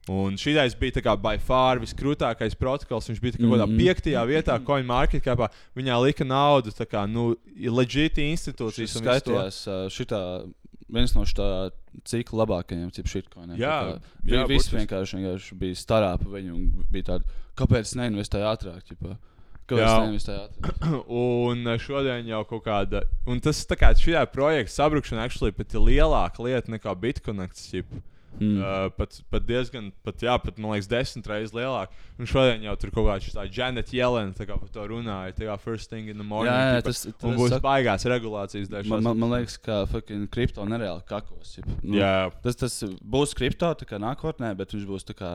Un šī bija tā kā by far viskrūtākais protokols. Viņš bija kaut kādā Mhm. piektajā vietā, coin market capā. Viņā lika naudu, tā kā, nu, leģīti institūcijas. To. skaitījās šitā, viens no šitā cikla labākajiem shitcoiniem. Jā, jā, vi- Viss vienkārši, vienkārši bija starā pa viņu un bija tāda, kāpēc es neinvestēju ātrāk? Ķipa? Un šodien jau kaut kāda, un tas tā kā šī projekta sabrukšana actually pat ir lielāka lieta nekā Bitconnects. Mm. Uh, pat, pat diezgan, pat, jā, pat man liekas, desmit reizes lielāk. Un šodien jau tur kaut kāda šī Janet Jelena tā kā par to runāja. Tā kā first thing in the morning. Jā, jā, tas- tas būs saka- baigās regulācijas dēļ. Man, man, man liekas, ka fucking kripto nereāli kakos. Ķipa. Nu, Jā. Tas, tas būs kripto tā kā nākotnē, bet viņš būs tā kā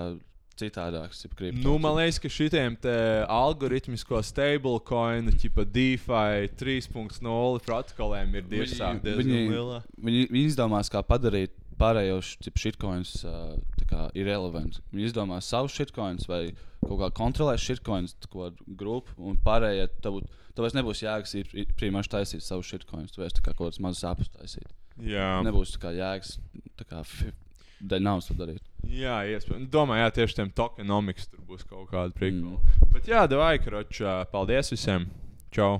citādāks. Nu, man liekas, ka šitiem algoritmisko stablecoin, tipa DeFi 3.0 protokoliem ir diezgan viņi, liela. viņi, viņi izdomās, kā padarīt pārējos shitcoins uh, irrelevant. Viņi izdomās savus shitcoins vai kaut kā kontrolēs shitcoins, grupu, un pārējie tev, tev vairs nebūs jēgas ir prīmāši taisīt savus shitcoins. Tu vairs kā kaut kāds mazs apus taisīt. Jā. Nebūs tā kā jēgas, tā kā dēļ naudas to darīt. Jā, iespējams. Domāju, jā, tieši tiem tokenomikas tur būs kaut kāda prikla. Mm. Bet jā, davai, karočā. Paldies visiem! Čau!